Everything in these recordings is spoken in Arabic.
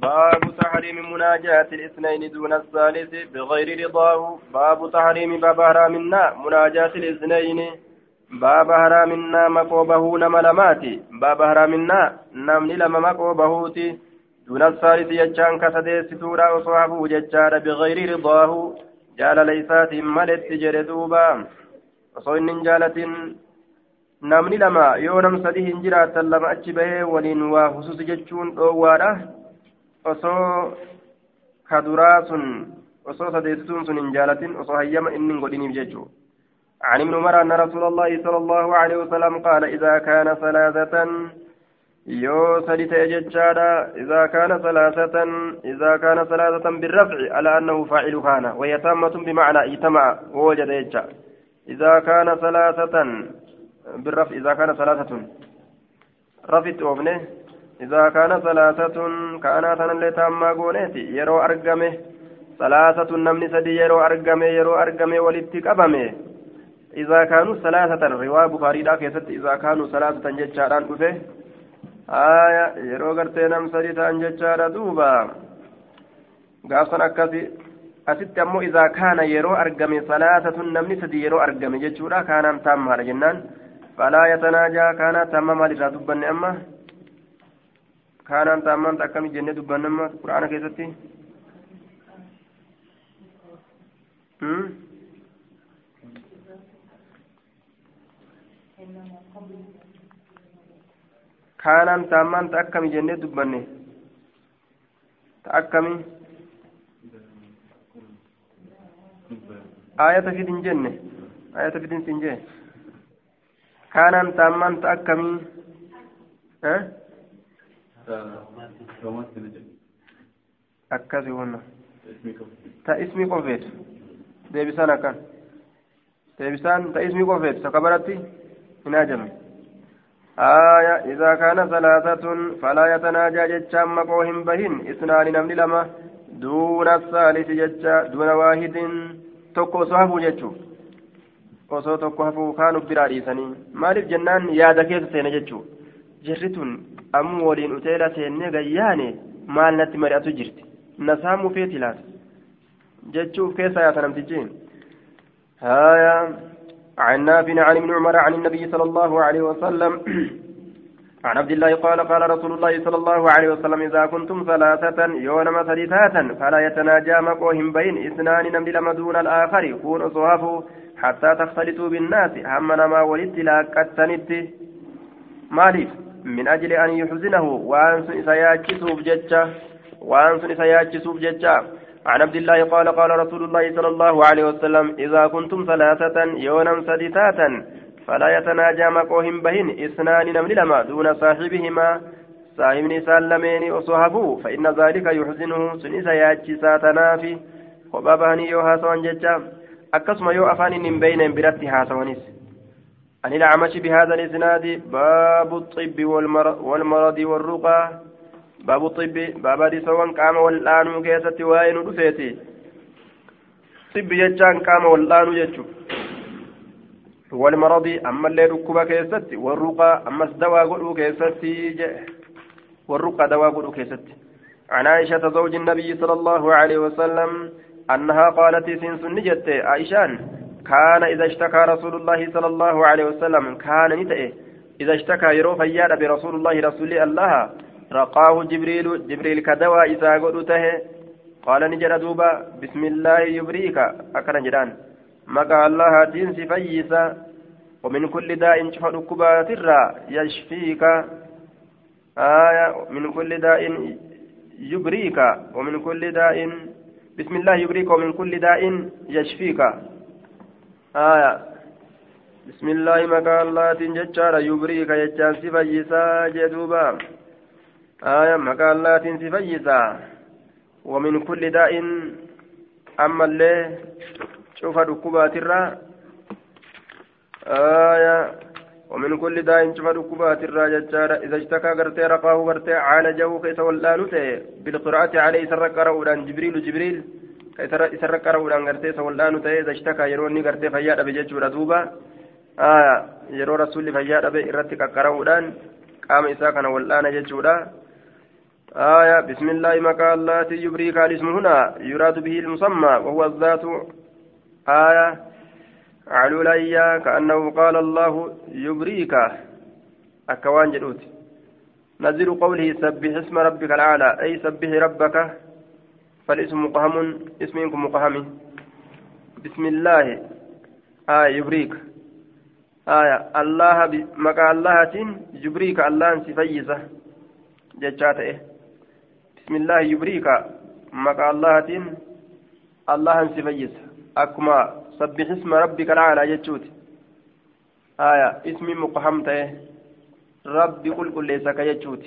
باب تحريم مناجاة الاثنين دون الثالث بغير رضاه باب تحريم باب حرامنا مناجاة الاثنين باب حرامنا مقوبه نما لماتي باب حرامنا نمني لما مقوبهوتي دون الثالث يجان كسديس تورا وصحبه ججار بغير رضاه جال ليسات ملت جردوبا وصوين جالة namni lama yoo nam sadi hin jiraatan lama achi bahee waliin waa hususi jechuun dhoowwaadha osoo kaduraa sun osoo sadeessituun sun hin jaalatin osoo hayyama inni hin godhiniif jechuu عن ابن عمر أن رسول الله صلى الله عليه وسلم قال إذا كان ثلاثة يو سدت ججادا إذا كان ثلاثة إذا كان ثلاثة بالرفع على أنه فاعل كان وهي تامة بمعنى اجتمع ووجد يجا إذا كان ثلاثة بالرفع إذا كان ثلاثة رفت أوبنه إذا كان ثلاثة كانت اللي تاما قونيتي يرو أرقمه ثلاثة نمني سدي يرو أرقمه يرو أرقمه ولدتك أبمه إذا كانوا ثلاثة رواية بخاري كيست إذا كانوا ثلاثة جتشاران كفه آية يرو قرتي نم سدي تان جتشارا دوبا. قاصنا أكاسي asitti ammoo izaa kaana yeroo argame salaasatun namni sadi yeroo argame jechuudha kaanaan taammaadha jennaan falaa yatanaajaa kaanaa taamma maalirraa dubbanne amma kaanaan taammaan akkami jennee dubbanne amma quraana keessatti kaanaan taammaan ta akkami jennee dubbanne ta akkami ayata fidin jenne ayata fidin sin jee kaanaan taammaan ta akkamii akkasi hunna ta ismi qofeetu deebisaan akkan deebisaan ta ismi qofeetu saka baratti hin ajame آية إذا كان ثلاثة فلا يتناجى جتشا مقوهم بهن اثنان نمل لما دون الثالث جتشا دون واحد tokko osoo hafuu jechuun osoo tokko hafuu kaan biraa dhiisanii maaliif jennaan yaada keessa seene jechuun jirri tun ammoo waliin uteela seennee gayyaane maal natti mari'atu jirti? Na saamuu feeti laata jechuuf keessa yaata namtichi هايا عن نافع عن ابن عمر عن النبي صلى الله عليه وسلم عن عبد الله قال قال رسول الله صلى الله عليه وسلم إذا كنتم ثلاثة يونم ثلاثة فلا يتناجى مقوهم بين اثنان نمل لما دون الآخر كونوا صهفوا حتى تختلطوا بالناس هم نما ولدت لاكتنت مالف من أجل أن يحزنه وأنس سياكسوا بججة وأنس سياكسوا بججة. عن عبد الله قال قال رسول الله صلى الله عليه وسلم إذا كنتم ثلاثة يونم سدساتا فلا يتناجى مقوهم بهن اثنان نمل لما دون صاحبهما. صاحبني سالمين وصحبه فإن ذلك يحزنه سنس ياتي ساتنافي وباباني يوها سوان ججا أكسم يو أفاني من بين برتي هاسوانيس عن الأعمش بهذا الإسناد باب الطب والمرض والرقى. باب الطب باب دي سوان قام والآن كيست وين رفيتي طب ججان قام والآن ججو والمرض أما اللي ركوبا كيستي والرقى أما الدواء قلو كيستي والرقى دواء قلو كيستي عن عائشة زوج النبي صلى الله عليه وسلم أنها قالت سنس نجت عائشان. كان إذا اشتكى رسول الله صلى الله عليه وسلم كان نتئه إذا اشتكى يرو فياد برسول الله رسول الله رقاه جبريل جبريل كدواء إذا قلته قال نجر دوبا بسم الله يبريك أكرن جدان. مقى الله تنس فيسا ومن كل داء شفر كبات يشفيك. آية من كل داء يبريك ومن كل داء بسم الله يبريك ومن كل داء يشفيك. آية بسم الله مقى الله تنججار يبريك يجان سفيسا جدوبا آية مقى الله تنسفيسا ومن كل داء أما اللي cufa dhukkubaatirraa آية ومن كل داء شوف ركبات الراجة إذا اشتكى قرتي رقاه قرتي عالجه كيس ولانته بالقراءة عليه سرق قرأودان جبريل جبريل كيس سرق قرأودان قرتي سولانته إذا اشتكى يروني قرتي فياد بجج ردوبا آية يرو رسول فياد بإرتك قرأودان قام إساء كان ولانا ججودا آية بسم الله مكا اللاتي يبريك الاسم هنا. يراد به المسمى وهو الذات. آية علوليا كأنه قال الله يبريك. أكوان جلوت نزل قوله سبح اسم ربك الأعلى أي سبح ربك. فالاسم مقهم اسمكم مقهم. بسم الله. آية يبريك. آية الله مكا الله يبريك الله سفيسة جتشاته بسم الله يبريك. مكا الله الله سفيسة أكما سبح اسم ربك الأعلى جتشوت. آية اسمي مقهم ربي قل قل ليس كجتشوت.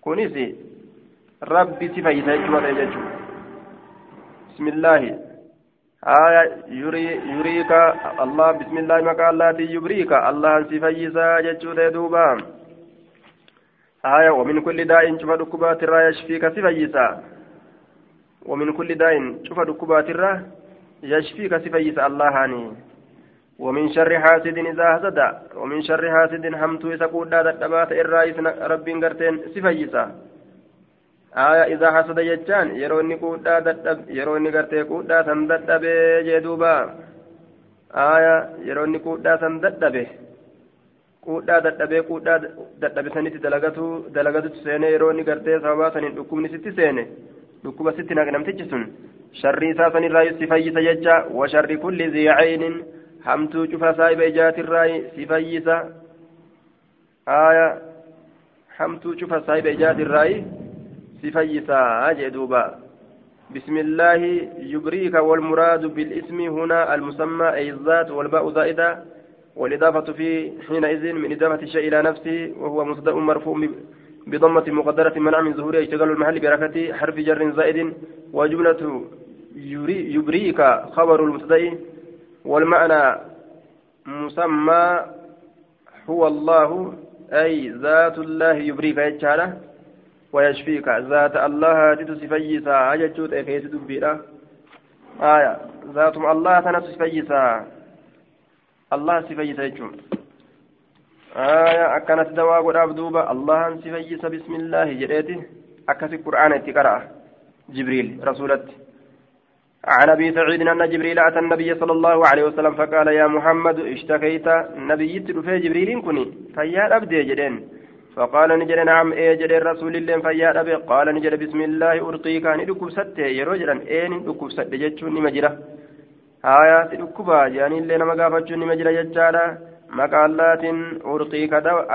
كونيسي ربي سفيسة جتشوت. بسم الله. آية يري يريك الله بسم الله مكا الله يبريك. الله سفيسة جتشوت دوبا آية ومن كل داء شوف دكبات الرا يشفيك سفيسة ومن كل داء شوف دكبات الرا يشفيك سفيس الله هاني. ومن شر حاسد إذا حسد. ومن شر حاسد همت يسقود دبات الرئيس ربي قرتين سفيسا آية إذا حسد يجان يروني قودا دب يروني قرتي قودا سندب جدوبا آية يروني قودا سندب quudhaa dadhabee quudhaa dadhabe sanitti dalagatu dalagatutti seene yeroo inni gartee sababaa saniin dhukkubni sitti seene dhukkuba sitti namtichi sun sharri isaa sanirraa si fayyisa jecha washarri kulli ziicaynin hamtuu cufa saahiba ijaatirraa si fayyisa aya hamtuu cufa saahiba ijaatirraa jee duuba بسم الله يبريك والمراد بالاسم هنا المسمى أي الذات والباء زائدة والإضافة في حينئذ من إضافة الشيء إلى نفسه وهو مصدر مرفوع بضمة مقدرة منع من ظهوره اشتغال المحل بركة حرف جر زائد وجملة يبريك خبر المبتدأ والمعنى مسمى هو الله أي ذات الله يبريك يجعله ويشفيك. ذات الله تتسفيسا أججوت أكيس دبيرا آية ذات الله تنسفيسا الله سفيسا يجون آية. أكنت دواء قد دوبا الله سفيسا. بسم الله جريته أكسي قرآن اتقرأ جبريل. رسولت. عن أبي سعيد أن جبريل أتى النبي صلى الله عليه وسلم فقال يا محمد اشتكيت. نبي في جبريل كني. فيا أبدي جدين. فقال نجد نعم اي جد رسول الله فيا ابي قال نجد بسم الله ارقيك ان دكب ست يرو جدن اين دكب ست جچون نمجرا آية دكبا يعني اللي نما غافتون نمجرا جچادا maqaallaatiin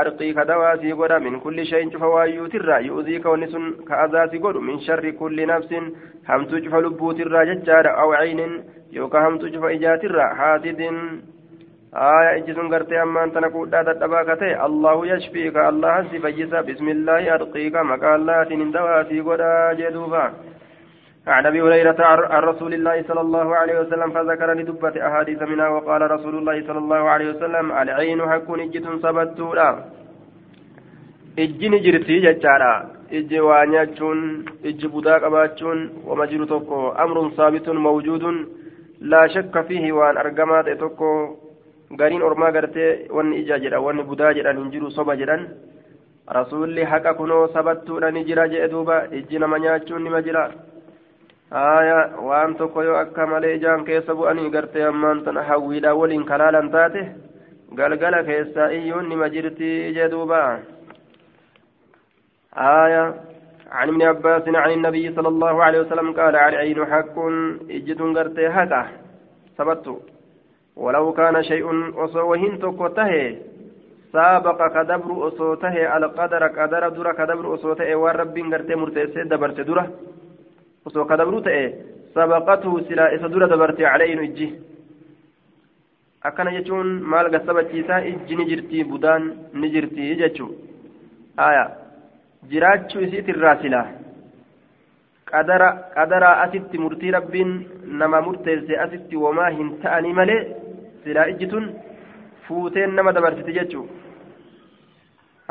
arqii kadawaasii godha min kulli shayin cufa waayyuutirraa yu'ziika wanni sun ka azaasi godhu min sharri kulli nafsin hamtuu cufa lubbuutirraa jechaadha aw caynin yookaan hamtuu cufa ijaatirraa haasidin aya iji sun gartee ammaan tana kuudhaa dadhabaa ka ta'e allahu yashfiika allahan si fayyisa bismillaahi arqiika maqaallaatiin dawaasii godha jedhuufa عن ابي هريره عن رسول الله صلى الله عليه وسلم فذكر لدبة احاديث منها وقال رسول الله صلى الله عليه وسلم العين حق اجت سبتولا waa nyaachuun ijji budaa qabaachuun wama jiru tokko amrun saabitun mawjuudun laa shakka fiihi waan argamaa ta'e tokko gariin ormaa gartee wanni ija jedha wanni budaa jedhan hin jiru soba jedhan rasuulli haqa kunoo sabattuudha ni jira jedhe duuba ijji nama nyaachuun nima jira aya waan tokko yoo akka malee ijaan keessa bu'anii gartee ammaan tana hawwiidhaan waliin kalaalan taate galgala keessaa iyyuun nima jirtii ije duuba aya عن ابن عباس عن النبي صلى الله عليه وسلم قال العين حق اجد غرتي حقا ثبت ولو كان شيء وصوهن تكوته سابق كدبر أصوته القدر قدر در كدبر أصوته والرب غرتي مرتسي دبرت ta'e sabaqatu silaa isa dura dabarte calaynu ijji akkana jechuun maal gassabachiisaa ijji ni jirtii budaan ni jirtii jechuu aya jiraachuu isiitirraa silaa qadara qadaraa asitti murtii rabbiin nama murteesse asitti womaa hin ta'anii malee silaa ijji tun fuuteen nama dabarsiti jechuu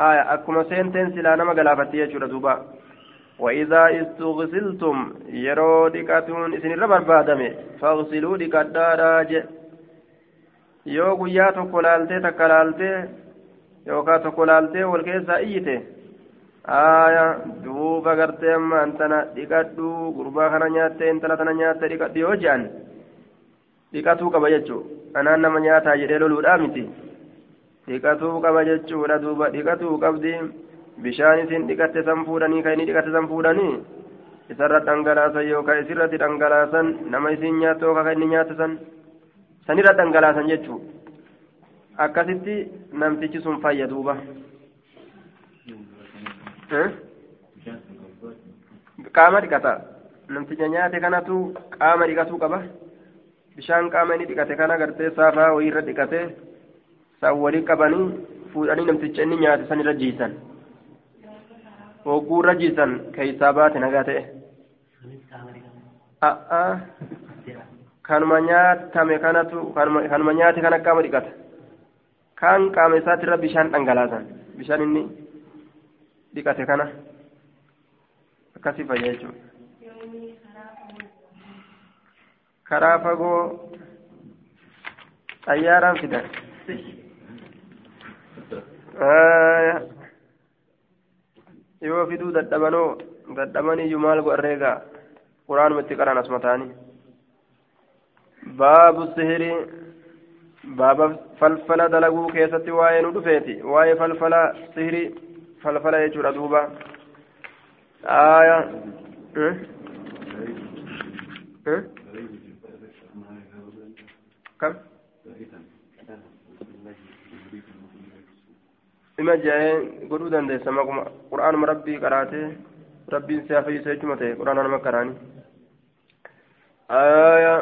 aya akkuma seenteen silaa nama galaafatti jechuudha duuba وإذا استغسلتم يرو ديكاتون إسن الربر بادم فاغسلوا ديكاداراج yoo guyyaa tokko laaltee takka laaltee yookaan tokko laaltee wal keessa iyyite aaya duuba gartee amma antana dhiqadhu gurbaa kana nyaatte intala tana nyaatte dhiqadhu yoo je'an dhiqatuu qaba jechuu anaan nama nyaataa jedhee loluudhaa miti dhiqatuu qaba jechuudha duuba dhiqatuu qabdi bishaan isin dhiqatte san fuudhanii kan inni dhiqatte san fuudhanii isarra dhangalaasan yookaan isirratti dhangalaasan nama isin nyaattu yookaan inni nyaate san sanirra dhangalaasan jechuu akkasitti namtichi sun fayyaduuba. qaama dhiqata namticha nyaate kanatu qaama dhiqatuu qaba bishaan qaama inni dhiqate kana gartee saafaa wayiirra dhiqate san walii qabanii fuudhanii namticha inni nyaate san irra jiisan hogguu irra jiisan keeysaa baate nagaa ta'e kanuma nyaatame kanatu kanuma nyaate kana qaama dhiqata kaan qaama isaatirra bishaan dhangalaasan bishaan inni dhiqate kana akkasii fayya jechuudha karaa fagoo xayyaaraan fidan yoo fiduu dadhabanoo dadhabaniyyuu maal godharreegaa quraanuma itti qaran asuma ta'anii baabu sihirii baaba falfala dalaguu keessatti waa'ee nu dhufeeti waa'ee falfala sihirii falfala jechuudha duuba aya kam ima jaa'ee godhuu dandeessa maquma qur'aanuma rabbii qaraatee rabbiin si hafeeysa jechuma ta'e qur'aana nama karaani aya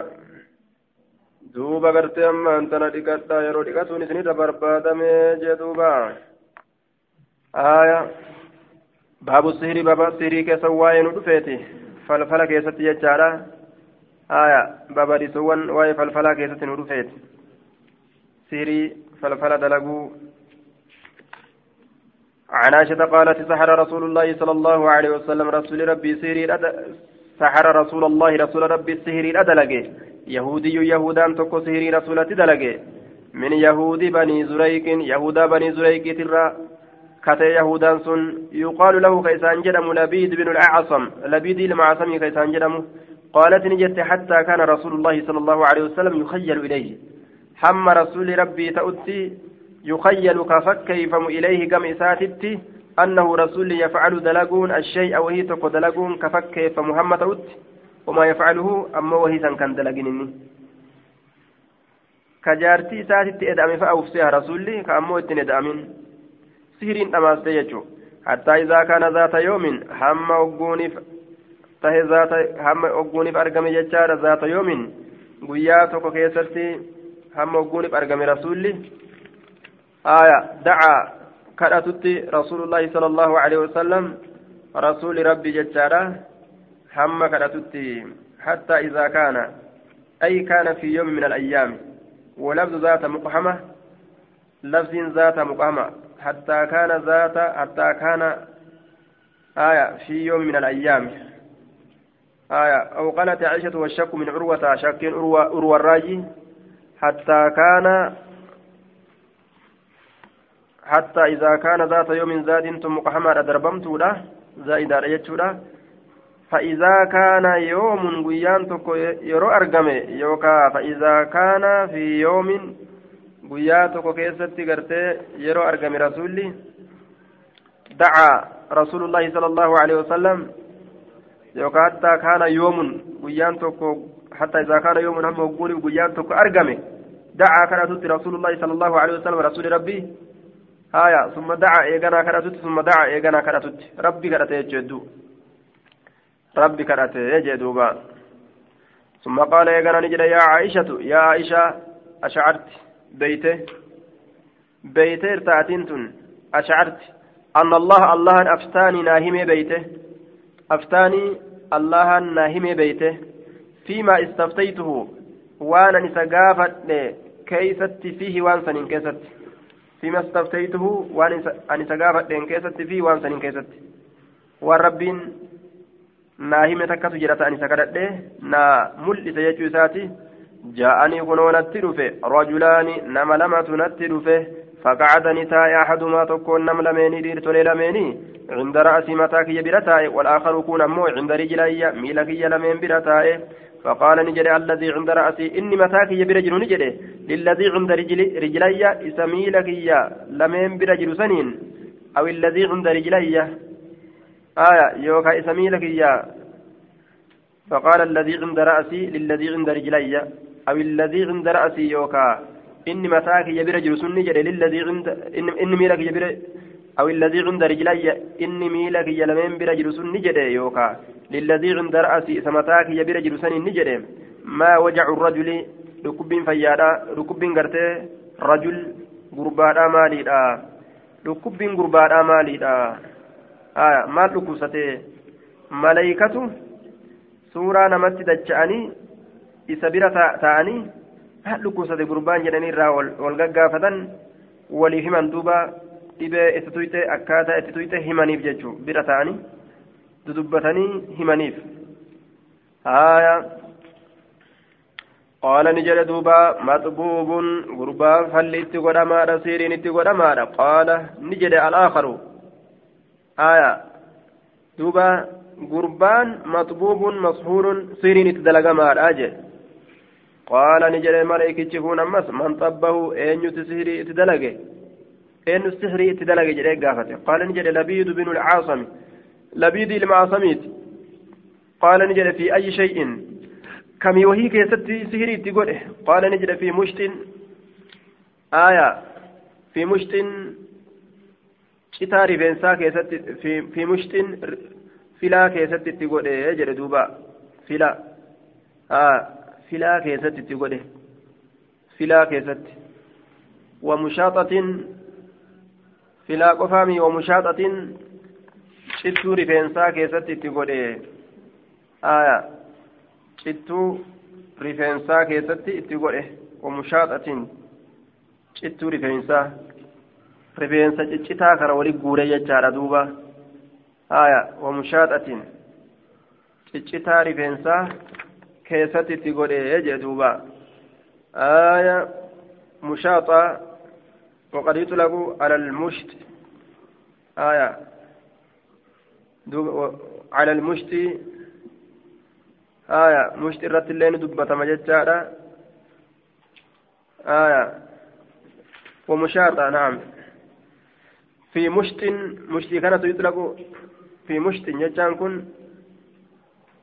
duuba gartee amma antana dhiqadha yeroo dhiqatuun isinirra barbaadame jee duuba aya baabu sihirii baaba sihirii keessa waa'ee nu dhufeeti falfala keessatti jechaadha aya babadisuwwan waa'ee falfalaa keessatti nu dhufeeti sihirii falfala dalaguu عن عائشة قالت سحر رسول الله صلى الله عليه وسلم رسول ربي سيري سحر رسول الله رسول ربي سيري أدلقه يهودي يهودان تكو سيري رسول دلقه من يهود بني زريك يهودا بني زريك ترى كتى يهودان سن يقال له كيسان جدم لبيد بن الأعصم لبيد المعصم كيسان جدم قالت نجت حتى كان رسول الله صلى الله عليه وسلم يخيل إليه. حم رسول ربي تأتي يخيل كفكيفم إليه كم إساتتي أنه رسول يفعل دلقون الشيء وهي تقو دلقون كفكيف محمد أت وما يفعله أما وهي كان دلقنني كجارتي إساتتي إدأم فأوفسيها رسولي كأمو إتن sihiriin dhamaaste jechuun hattaa izaa kana zaata yoomin hamma ogguuniif tahe zaata hamma ogguuniif argame jechaadha zaata yoomin guyyaa tokko keessatti hamma ogguuniif argame rasuulli aya dacaa kadhatutti rasuulullaahi sala allahu aleyhi wasalam rasuuli rabbi jechaadha hamma kadhatutti hattaa izaa kaana ay kaana fi yoomi min alayyaami ولفظ ذات مقحمة لفظ ذات مقحمة حتى كان ذات حتى كان آية في يوم من الأيام آية أو قالت عائشة والشك من عروة شك عروة, عروة الراجي حتى كان حتى إذا كان ذات يوم زاد ثم قحمر دربمت له زائدا رجت فإذا كان يوم قيان يرو أرقمي يوكا فإذا كان في يوم guyyaa tokko keessatti gartee yeroo argame rasuulli dacaa rasuulullaahi sala allahu aleyhi wasalam yookaan hattaa kaana yoomun guyyaan tokko hattaa isaa kaana yoomun hamma hogguuniif guyyaan tokko argame dacaa kadhatutti rasuulullaahi sala allahu aleyhi wasalam rasuuli rabbii haya summa dacaa eeganaa kadhatutti summa dacaa eeganaa kadhatutti rabbi kadhate jechuu rabbi kadhate jee duuba ثم قال يا جنان يا عائشة يا عائشة أشعرت بيته بيته ارتعتين أشعرت أن الله الله أفتاني ناهمي أفتاني الله ناهمي بيته فيما استفتيته وأنا نسقافت كيست فيه وانسن كيست. فيما استفتيته وأنا نسقافت كيست فيه وانسن كيست. والربين naahime takkatu jedha ta'an isa kadhadhe naa mul'ise jechuu isaati جاءني كنو نتي رجلان نما لمة نتي فقعد نتاء أحدهما تكون نم لميني ديرت لميني عند رأس متاك برتاء والآخر يكون أمو عند رجلي ميلك لمين برتاء فقال نجري الذي عند رأسي إني متاك برجل نجري. للذي عند رجل رجلي إسميلك لمين برجل سنين. أو الذي عند رجلي. آية يوكا إسميلك فقال الذي عند رأسي للذي عند رجلي. أو الذي عند رأسي يوكا. إني متاك يبر جلسني جري للذي عند إن إني ميلك يبر أو الذي عند رجلي إني ميلك يلمين بر جلسني جري يوكا. للذي عند رأسي سمتاك يبر جلسني نجري ما وجع الرجل ركب فيادا ركب غرتي رجل غربادا ماليدا. ركب غربادا ماليدا. آه ما ملائكته suuraa namatti dacha'anii isa bira ta'anii dhukkubsate gurbaan jedhanii irraa wal gaggaafatan waliif himan duuba dhibee itti tuyte akkaataa itti tuyte himaniif jechuun bira ta'anii dudubbatanii himaniif. qaala ni jedhe duuba maxbuubun gurbaa falli itti godhamaadha siiriin itti godhamaadha qaala ni jedhe alaakaru duuba. gurbaan maxbuubun mashuurun siriin itti dalagamaadha jedhe man xabbahu eenyuti sihirii itti dalage eenyu sihirii itti dalage jedhee gaafate qaala ni jedhe labiidu binu lcaasami labiidu ilma caasamiiti qaala ni jedhe fi ayyi shay'in kamii wahii keessatti sihirii itti godhe qaala ni jedhe fi mushtin aaya fi mushtin citaa rifeensaa keessatti fi mushtin filaa keessatti itti godhe jedhe duuba fila filaa keessatti itti godhe filaa keessatti wamushaaxatin filaa qofaami wamushaaxatin cittuu rifeensaa keessatti itti godhe aya cittuu rifeensaa keessatti itti godhe wamushaaxatin cittuu rifeensaa rifeensa ciccitaa kara wali guure jechaadha duuba آية ومشاطة ciccitaa rifeensaa keessatti itti godhe jee duuba. آية مشاطة وقد يطلق على المشت آية على المشت آية مشت الرت اللين دبة مججارة آية ومشاطة نعم في مشت مشت كانت يطلق في مشت جتان كن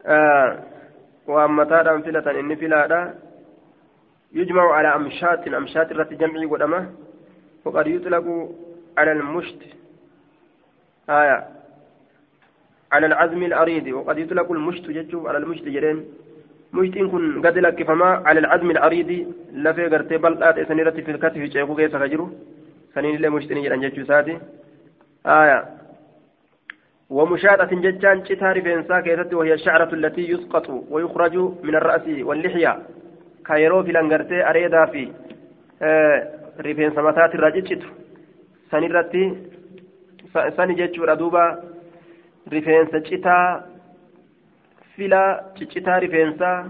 آه وأمتادhaan filatan inni filaadha. يجمع على أمشات أمشات التي جمعي قدمه وقد يطلق على المشت آية على العزم الأريد وقد يطلق المشت جتشوف على المشت جرين مشت إن كن قد لك فما على العزم الأريد لفي قرتي بلطات سنيرة في الكتف جيكو كيس خجرو سنين اللي مشتني جران جتشو ساتي آية ومشاطة ججان شتار بينسا كيست وهي الشعرة التي يسقط ويخرج من الرأس واللحية كايرو في لنغرتي أريدا في آه ريفين سمتات الرجل سنرتي sani jechuudha duuba rifeensa citaa filaa ciccitaa rifeensaa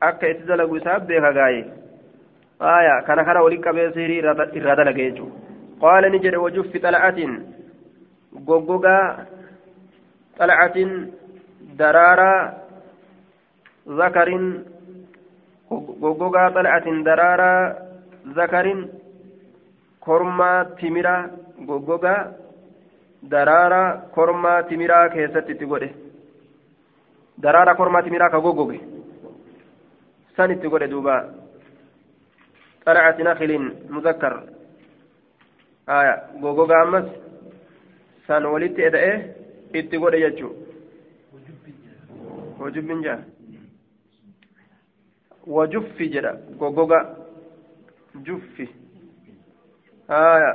akka itti dalagu isaaf beeka gaaye aya kana kana waliin qabee sihirii irraa dalaga jechuudha qaala ni jedhe طلعة درارة ذكر غوغا طلعة درارة ذكر كرما تمرة غوغا درارة كرما تمرة كيست تقول درارة كرما تمرة كغوغوغي. سن تقول دوبا. طلعة نخل مذكر. آية غوغا أمس. سن ولدت إيه itti godhe jechuun wajubbin jaa wajuffi jedha goggoga juffi haya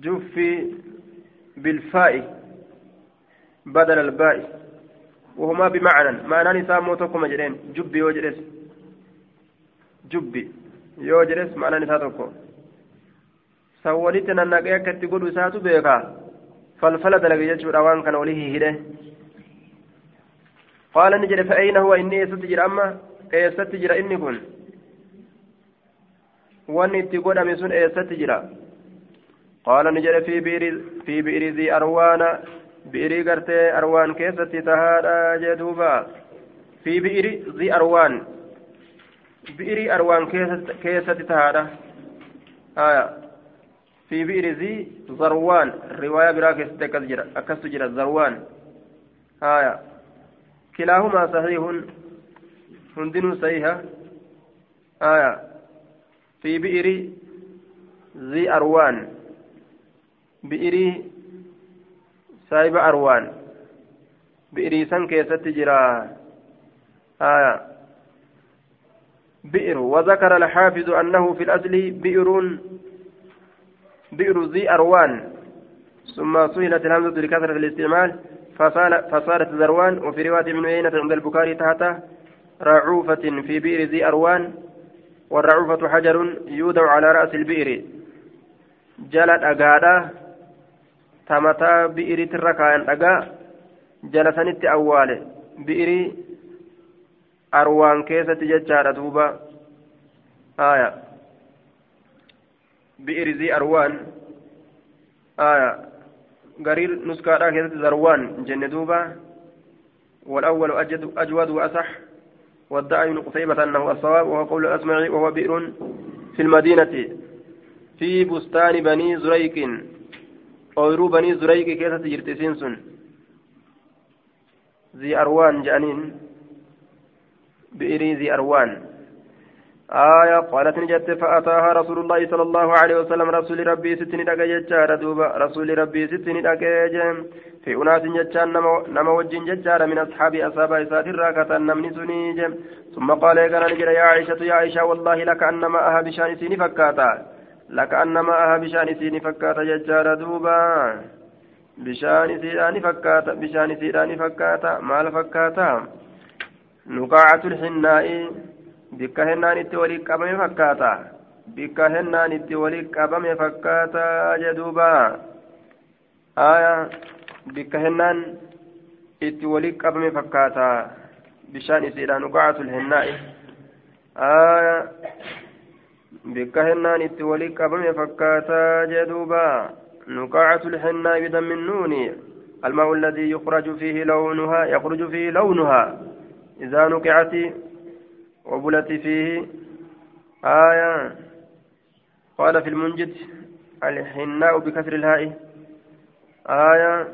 juffi bilfaa'i بدل الباء وهما بمعنى معنى نساء موتكم جرين جبي وجلس جبي yoo jedhes ma'anaan isaa tokko san walitti nannaqee akka itti godhu isaatu beekaa فالفل دلق يجود أوان كان وليه هده قال نجد فأين هو إني ستجر أما إيه ستجر إني كن godhame sun eessatti jira qaala ni jedhe fi bi'iri zi arwaana bi'irii gartee arwaan keessatti tahaadha jee duuba fi bi'iri zi arwaan bi'irii arwaan keessatti tahaadha aya في بئر ذي ذروان رواية براك أكست جرا ذروان آية. كلاهما صحيح هندن صحيحة آية. في بئر ذي أروان. بئر سايب أروان. بئر سن كيست جرا. آية. بئر وذكر الحافظ أنه في الأصل بئر بئر ذي أروان. ثم سهلت الهمزة لكثرة الاستعمال فصارت ذروان وفي رواية ابن عيينة عند البخاري تحت رعوفة في بئر ذي أروان والرعوفة حجر يودع على رأس البئر. جلت أقادا تمتا بئر تركان أقا جلسنت أوال. بئر أروان كيسة ججارة دوبا. آية. ذي أروان. آية قرير نسكارا كذا ذروان جنة دوبا والأول أجد أجود وأصح والدعي بن قتيبة أنه الصواب وهو قول الأسمعي وهو بئر في المدينة. في بستان بني زريق. أويرو بني زريق كيف تجرت سنسن ذي أروان جانين. بئر ذي أروان. آية قالت نجت فأتاها رسول الله صلى الله عليه وسلم. رسول ربي ستني دقا ججارة دوبا رسول ربي ستني دقا في أناس ججان نما وجين من أصحاب أصحاب إسات الراكة نمني سنيج ثم قال يا نجر يا عائشة يا عائشة والله لك أنما أها بشأن سيني فكاتا. لك أنما أها بشأن سيني فكاتا ججارة دوبا بشأن سيداني فكاتا بشأن سيداني فكاتا. مال فكاتا. نقاعة الحناء. Bikka hennaan itti walii qabame fakkaata bikka hennaan itti walii qabame fakkaata jedhuuba aya bikka hennaan itti walii qabame fakkaata bishaan isiidhaan uqacatul hennaa'i aya bikka hennaan itti walii qabame fakkaata jedhuuba نقاعة الحناء بدم النون الماء الذي يخرج فيه لونها يخرج فيه لونها إذا نقعت وبلت فيه آية قال في المنجد الحناء بكسر الهاء. آية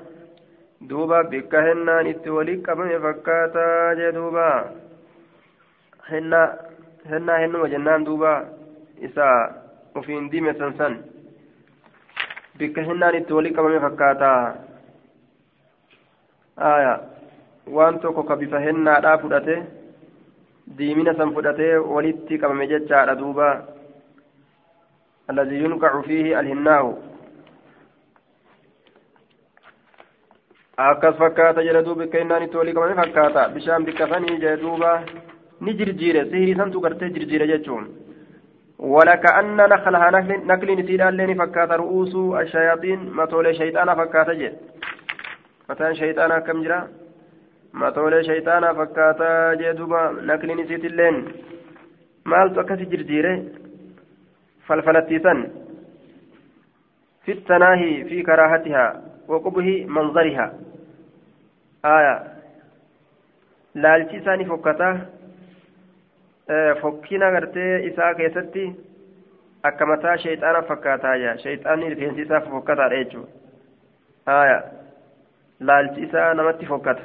دوبا بكهنا نتولي كما فكاتا جدوبا هنا هنا هنا وجنان دوبا. إسا وفين ديمة سنسن. بكهنا نتولي كما فكاتا. آية. tokko ka bifa hennaadhaa fudhate diimina san fudhatee walitti qabame jechaadha duuba الذي ينقع فيه الهناء akkas fakkaata jedha duuba akka innaan itti walii qabame fakkaata bishaan biqqasanii jedhe duuba ni jirjiire sihirii santu gartee jirjiire jechuun ولكأن نخلها نخل نخل نسيدا لين فكات رؤوس الشياطين متولى شيطانا فكات جد متان شيطانا كم جرا matoolee shayxaanaa fakkaataa jee duba nakliin isiitilleen maaltu akkasi jirjiire falfalattiisan في التناهي في كراهتها وقبه منظرها آية laalchi isaanii fokkataa fokkina gartee isaa keessatti akka mataa shayxaana fakkaataaya shayxaanni rifeensi isaa fokkataadha jechuudha aya laalchi isaa namatti fokkata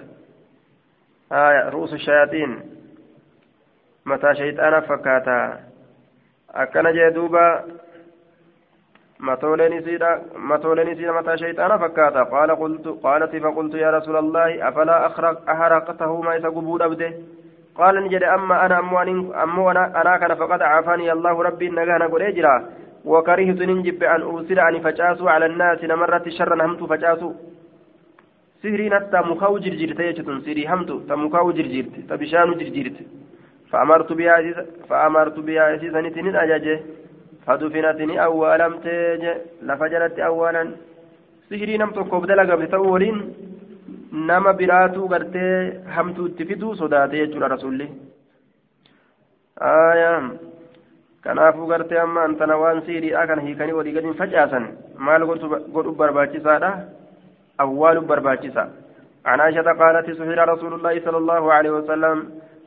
آية رؤوس الشياطين. متى شيطانا فكاتا. أكن جدوبا متولين سيدا متولين سيدا متى شيطانا فكاتا. قال قلت قالت فقلت يا رسول الله أفلا أخرق أحرقته ما يسقبود أبده؟ قال نجد أما أنا أمو أنا أنا كان فقد عافاني الله ربي نجانا قل إجرا وكرهت ننجب أن أرسل عن فجاسو على الناس نمرت شرا همت فجاسو jechuun sihirii hamtu ta mukaa u jirjiirte ta bishaan u jirjiirte fa'amartu biyyaa isiisanitti ni ajaje fadufinati ni awwaalamte je lafa jalatti awwaalan sihirii nam tokkoof dalagamte ta'uu waliin nama biraatu gartee hamtuu itti fiduu sodaate jechuudha rasulli kanaafuu gartee amma antana waan siidhiidha kana hiikanii walii gadiin facaasan maal godhu barbaachisaadha awwaalu barbaachisa عن عائشة قالت سحر رسول الله صلى الله عليه وسلم.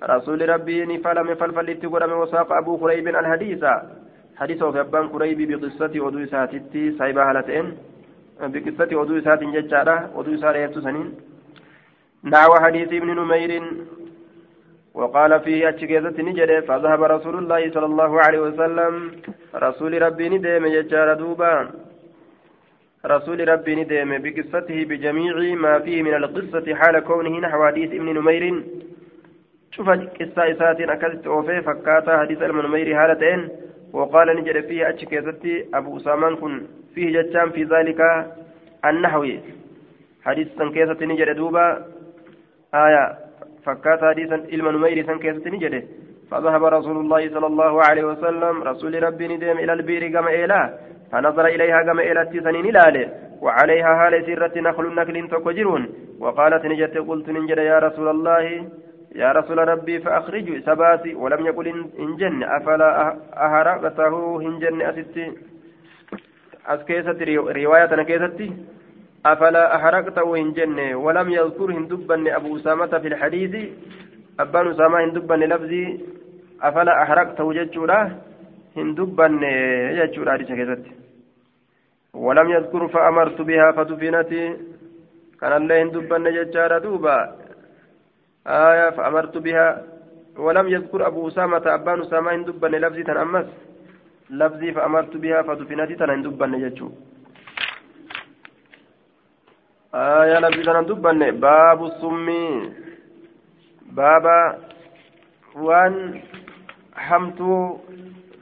رسول ربي فلم فلفل اتقرم وساق أبو قريب الحديث حديث وفبان قريب بقصة ودو ساتتي سايبة هالتين بقصة ودو سات ججارة ودو سات سنين. نحو حديث ابن نمير. وقال فيه أتشكيزة نجد فذهب رسول الله صلى الله عليه وسلم. رسول ربي ندم يجار دوبا. رسول ربي ندم بقصته بجميع ما فيه من القصة حال كونه نحو حديث ابن نمير. شوف قصة إسات أكدت أوفي فكاتا حديث ابن نمير حالتين. وقال نجد فيه أتشكيزة أبو سامان كن. فيه جتام في ذلك النحوي. حديث سنكيزة نجد دوبا. آية فكات حديثا علم نمير سن كيست نجده فذهب رسول الله صلى الله عليه وسلم. رسول ربي ندم إلى البئر كما إلى فنظر إليها كما إلى التسنين لاله وعليها هال سرة نخل نكل تكجرون وقالت نجت قلت ننجد يا رسول الله يا رسول ربي فأخرج سباتي ولم يقل إن جن أفلا أهرقته إن جن أستي أسكيست رواية كيستي أفلا أحرقته إن جنة ولم يذكر هندبن أبو أسامة في الحديث. أبان أسامة هندبن لفظي. أفلا أحرقته جتشورا هندبن جتشورا رجعت ولم يذكر فأمرت بها فدفنت كان الله هندبن جتشارا دوبا آية فأمرت بها ولم يذكر أبو أسامة أبان أسامة هندبن لفظي تنأمس لفظي فأمرت بها فدفنت تنهندبن جتشورا آية لبسنا دبن باب السم بابا وان حمتو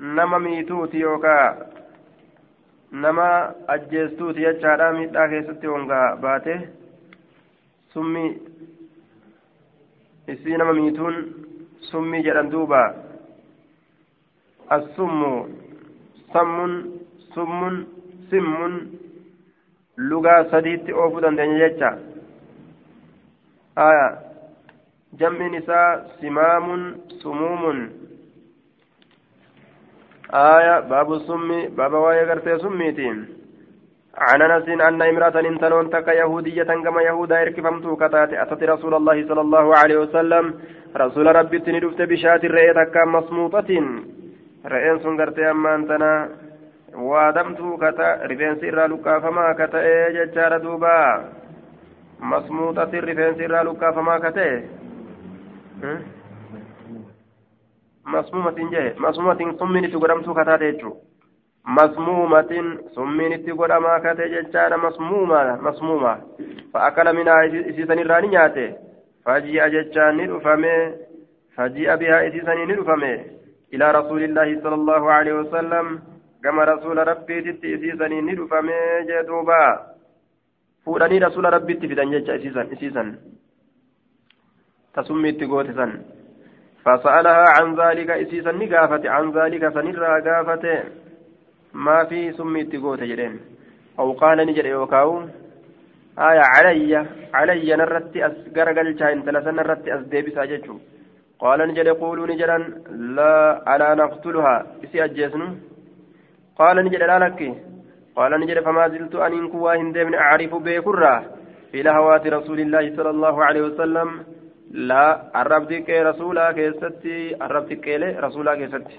نما ميتوتي يوكا nama ajjeestuuti jechaadha miidhaa keessatti hongaa baate summi isii nama miituun summii jedhan duuba assummu sammun summun simmun lugaa sadiitti oofuu dandeenya jecha aya jam'in isaa simaamun sumuumun aya baabu summi baaba waa'ee gartee summiitiin عن انس ان امراه انتلون تك يهوديه كما يهودا اركفمت كتات اتت رسول الله صلى الله عليه وسلم رسول ربي تندفت بشات الرئه مصموطه رئين سنغرت اما انتنا waadamtuu kata rifeensi irraa lukkaafamaa ka ta'e jechaadha duuba masmuuxatin rifeensi irraa lukkaafamaa ka ta'e masmuumatin jee masmuumatin summiin itti godhamtuu kataate jechuu masmuumatin summiin itti godhamaa ka ta'e jechaadha masmuuma masmuuma fa'akala minaa isiisan irraa ni nyaate faji'a jechaan ni dhufame faji'a bihaa isiisanii ni dhufame ilaa rasuulillaahi sala allahu alaihi wasallam gama rasuula rabbiititti isiisanii ni dhufamee jee duuba fuudhanii rasuula rabbiitti fidan jecha isiisan isiisan tasummiitti goote san فسألها عن ذلك إسيسا نقافت عن ذلك سنرى قافت ما في سمي تقوت جرين. أو قال نجر يوكاو آية علي علي نرت أسقر قلتها انت لسن نرت أسديبس أججو قال نجر يقولوا نجرا لا ألا نقتلها. إسي أجيسنو. قال نجد لا لك قال نجد فما زلت أن إن كوا هندمن أعرف بكرة في لهوات رسول الله صلى الله عليه وسلم. لا أربتك رسولا كيستي أربتك رسولا كيستي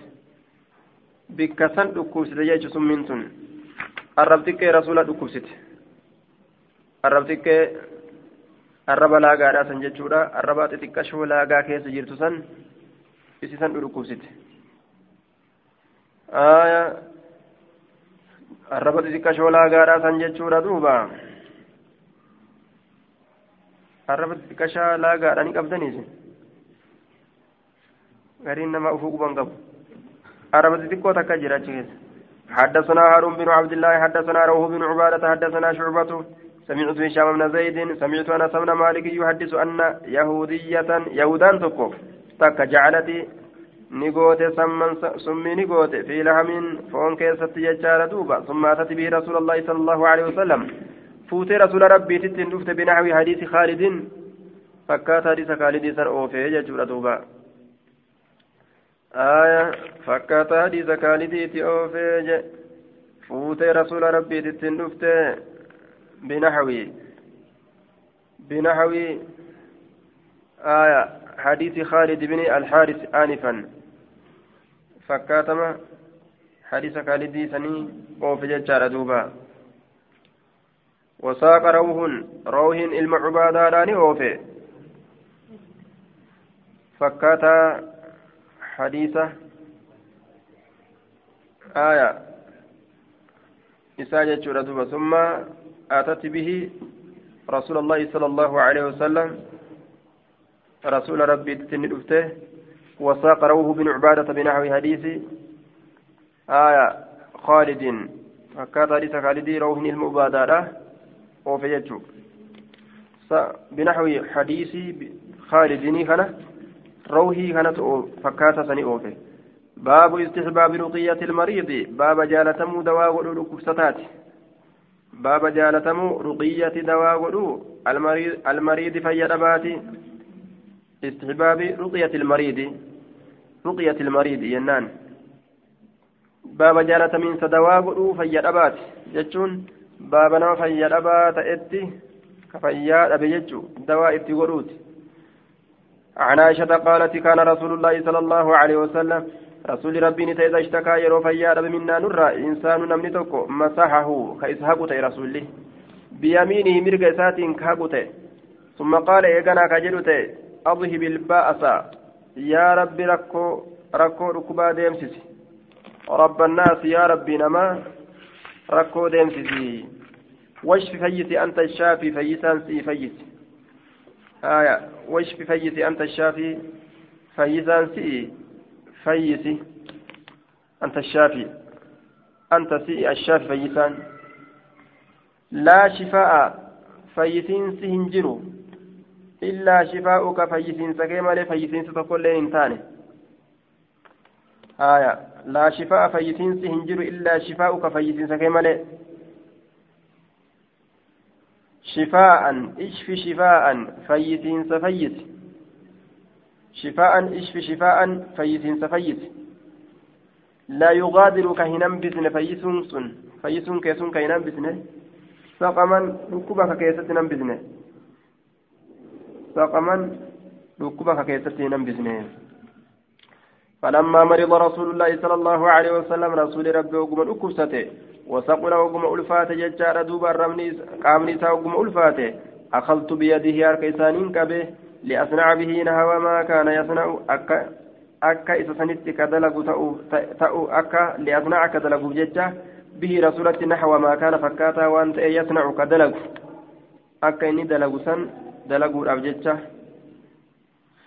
بكسن دكوست جيش سمنتن أربتك رسولا دكوست أربتك arraba laagaadhaa san jechuudha arraba xixiqqashoo laagaa keessa jirtu san isi san dhudhukkubsite arraba xixiqqashoo laagaadhaa san jechuudha duuba arraba xixiqqashaa laagaadhaa ni qabdaniis gariin nama ufuu quban qabu arraba xixiqqoo takka jira achi keessa حدثنا هارون بن عبد الله حدثنا روح بن عبادة حدثنا شعبة سمعت هشام بن زيد سمعت انس بن مالك يحدث ان يهودية يهودان تكو تك جعلت goote summi ni goote fi lahamin foon keessatti jechaadha duuba summa atati bihi rasuula allahi sala allahu alehi wasalam fuutee rasuula rabbiitittiin dhufte binaxwi hadiisi khaalidin fakkaata hadiisa khaalidii san oofee jechuudha duuba آية فكات حديث كالديتي أوفيج فوتي رسول ربي تتندفت بنحوي بنحوي آية حديث خالد بن الحارث آنفا فكاتما حديث خالد سني أوفيج دوبا وساق روح روح المعبادان أوفي. فكاتا حديثة. آية. إساجة جورة ثم أتت به رسول الله صلى الله عليه وسلم. رسول ربي تنلفته وساق روه بن عبادة بنحو حديث. آية. خالد. فكات حديث خالد روح المبادرة oofe jechuu binaxwi xadiisii khaalidinii kana rawhii kanatu fakkaata sani oofe baabu istixbaabi ruqiyati lmariidi baaba jaalatamuu dawaa godhuu dhukkubsataati baaba jaalatamuu ruqiyati dawaa godhuu almariidi fayya dhabaati. Istixbaabi ruqiyati lmariidi ruqiyati lmariidi yennaan baaba jaalatamiinsa dawaa godhuu fayya dhabaati jechuun فيدبات جتشون باب نما فيدبات اتي كفياد أبي جتشو دواء اتي ولوتي عن عائشة قالت كان رسول الله صلى الله عليه وسلم رسول ربي نتا إذا اشتكى يرو فياد منا نرى إنسان نمني توكو مسحه كإسحاق رسوله بيمينه مرق إسات كهقت ثم قال إيقنا كجلت أضهب البأس يا ربي ركو ركو ركبا ديمسس رب الناس يا ربي نما ركو ديمسس واشف فيتي أنت الشافي فيسان سي فيتي آية واشف فيسي أنت الشافي فيزان سئي فيسي أنت الشافي أنت سئي الشافي فيسان لا شفاء فيسين سهنجرو إلا شفاؤك فيسين سكيما لفيسين ستقول لين تاني آية لا شفاء فيسين سهنجرو إلا شفاؤك فيسين سكيما شفاء اشف شفاء فيتين سفيت شفاء اشف شفاء فيتين سفيت لا يغادر كهنم بسن فيسون سن. فيسون كيسون كهنم بسن. سقما ركبك كيست نم سقما ركبك كيست نم فلما مرض رسول الله صلى الله عليه وسلم رسول ربي وقم الأكبسته وسقل وقم ألفات ججار دوبا رمني قامني وقم ألفات أخذت بيده أرك إسانين كبه لأصنع به نهوى ما كان يصنع أكا أكا إذا سنت كدلق تأو أكا لأصنع كدلق ججة به رسولة نحو ما كان فكاتا وأنت يصنع كدلق. أكا إني دلق سن دلق أبججة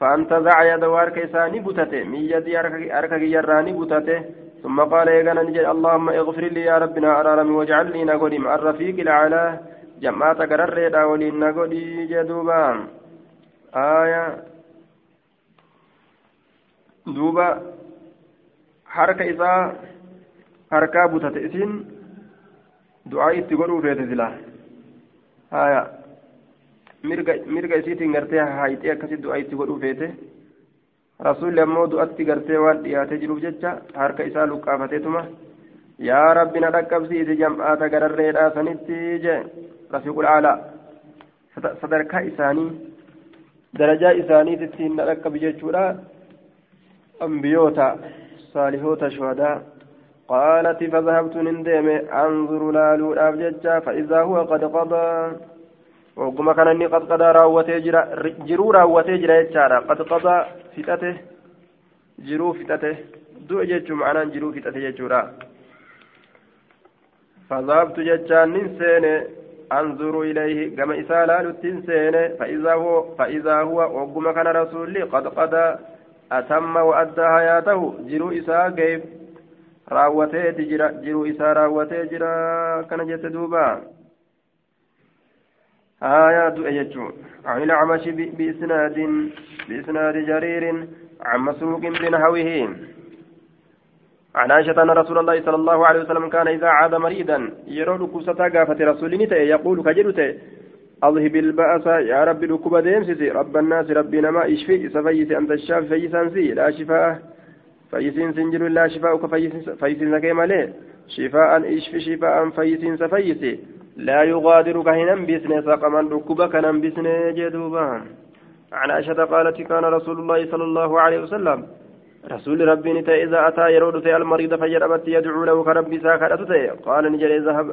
فانتزع يد وارك إساني بتته من يدي أرك يراني بتته ثم قال يا نجد اللهم اغفر لي يا ربنا أرارم واجعل لي نقولي مع الرفيق الأعلى جماعة قرر ولي نقولي جدوبا. آية. دوبا. حركة إذا حركة بوتة إسين دعاء تقولوا في تزلا آية. Mirga isiitiin gartee haayitee akkasitti du'aa itti godhuu feete rasuulli ammoo du'atti gartee waan dhiyaatee jiruuf jecha harka isaa luqqaafateetuma yaa rabbi na dhaqqabsiisi jam'aata gararreedhaa sanitti jee rafiiqul aalaa sadarkaa isaanii darajaa isaaniititti na dhaqqabi jechuudha ambiyoota saalihoota shuhadaa قالت فذهبت نندم أنظر لالو أبججا فإذا هو قد قضى وقم كان إني قد قضى راوتي جرا جرو راوتي جرا يجارا قد قضى فتته جرو فتته دو جيتشو معنى جرو فتته جيتشورا فذهبت ججان ننسين أنظر إليه كما إسالا لتنسين فإذا هو فإذا هو وقم كان رسولي قد قضى أتم وأدى حياته جرو إساء كيف راوتي جرا جرو إساء راوتي جرا كان آيات أيجو عن الأعمش بإسناد بإسناد جرير عن مسروق بنحوه عن عائشة أن رسول الله صلى الله عليه وسلم كان إذا عاد مريدا يرى كوسة قافة رسول يقول كجلت أذهب البأس يا رب ركوب ديمسس رب الناس ربي نما اشفي سفيس أنت الشافي فيسان لا شفاء فيسين سنجر إلا شفاءك فيسين كيما ليه شفاء اشف شفاء فيسين سفيسي لا يغادر كهنا بسنة سقما ركبا كنا بسنة جدوبا. عن عائشة قالت كان رسول الله صلى الله عليه وسلم رسول ربي نتا إذا أتى يرود في المريض فجربت يدعو له كربي ساكرة قال نجل اذهب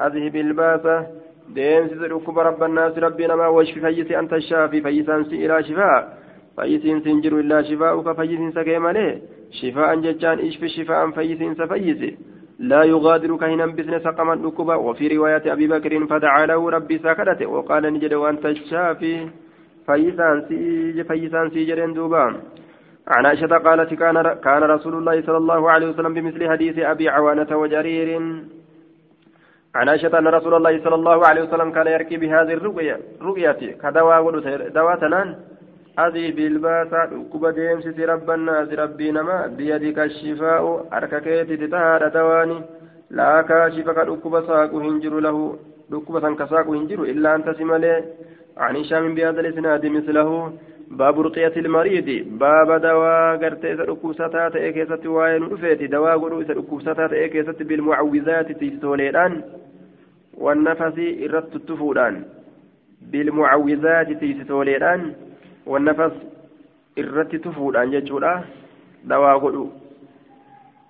أذهب الباسة دين سيدركب رب الناس ربنا ما وشف فيس أنت الشافي فيسان إلى شفاء. فيسين سنجر إلا شفاءك فيسين سكيم عليه. شفاء ججان اشف شفاء فيسين سفيس. لا يغادر كهنا بسن سقما ركبا وفي رواية أبي بكر فدعا له ربي ساكرته وقال نجد وأنت الشافي. فيسان سي فيسان سي جرين دوبان عن عائشة قالت كان كان رسول الله صلى الله عليه وسلم بمثل حديث أبي عوانة وجرير. عن عائشة أن رسول الله صلى الله عليه وسلم كان يركي بهذه الرؤية رؤية. كدواء دواء تنان أذي بالباسا كوبا ديمسي رب الناس ربي نما بيدك الشفاء أرككيت تتهاد دواني لا كاشف كدكوبا ساقو هنجر له دكوبا سنكساقو هنجر إلا أنت سمالي عن هشام بهذا الإسناد مثله باب رقية المريض باب دواء قرت إذا ركوبستا تأي كيست وين رفيت دواء قلو إذا ركوبستا تأي كيست بالمعوذات تيستوليدان والنفس إرت التفودان بالمعوذات تيستوليدان والنفس irratti tufuudhaan jechuudha. Dawaa godhu.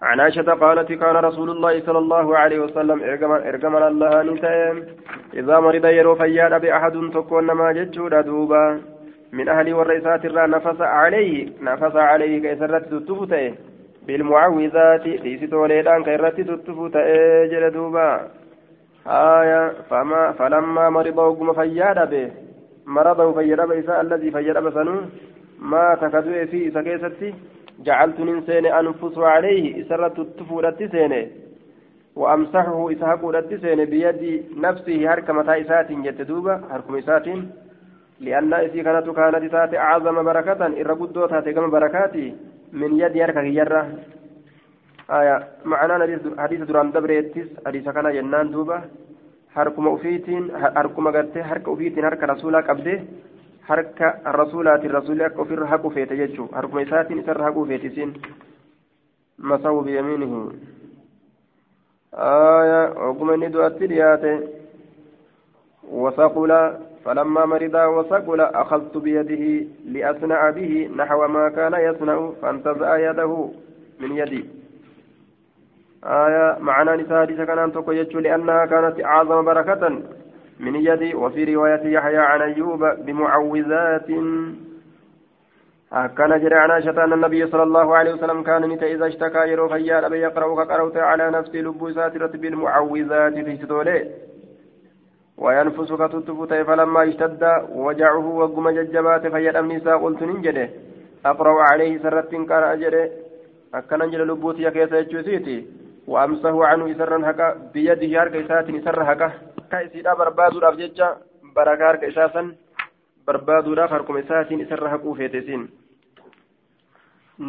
عن عائشة قالت كان رسول الله صلى الله عليه وسلم إرجم الله نتايم إذا مرض يرو فياد بأحد تكون ما جتشودا دوبا من أهل والرئيسات الرا نفس عليه نفس عليه كيسرت تتفتئ بالمعوذات ليس توليدان كيرت تتفتئ جل دوبا آية فما فلما مرض وقم فياد به مرضه فياد به الذي فياد بسنو ما تكدوه في سكيستي جعلت ننسين أنفس عليه إسرت التفورة سينه وأمسحه إسحاق سين بيد نفسه هرك متى إسات جتدوبة هركم إسات لأن إسي كانت كانت تات أعظم بركة إرقدو تات كم بركاتي من يد هرك يرة آية معنى حديث دران دبريتس حديث كان جنان دوبة. هركم أفيتين هركم قرتي هرك أفيتين هرك رسولك أبده harka rasuulaati rasuulli akka ofirra haqu feete jechuu harkuma isaatiin isarra haquu feetisin masawu biyamiinihi oguma inni du'atti dhiyaate wasaqula فلما مرض وسقل أخذت بيده لأصنع به نحو ما كان يصنع فانتزع يده من يدي آية معنى نساء كان أن لأنها كانت أعظم بركة من يدي وفي رواية يحيى عن أيوب بمعوذات. كان جرى عن عائشة أن النبي صلى الله عليه وسلم كان نتا إذا اشتكى يرو فيال أبي يقرأ كقرأت على نفسي لب ساترة بالمعوذات في ستولي. وينفس كتتفت فلما اشتد وجعه وقم ججبات فيال النساء قلت ننجده. أقرأ عليه سرة كان أجره. أكن أنجل لبوتي كيس يجوسيتي وأمسه عنه إسرا هكا بيده هرك إسات إسر هكا harka isiidhaa barbaaduudhaaf jecha barakaa harka isaa san barbaaduudhaaf harkuma isaatiin isarra haquu feete isiin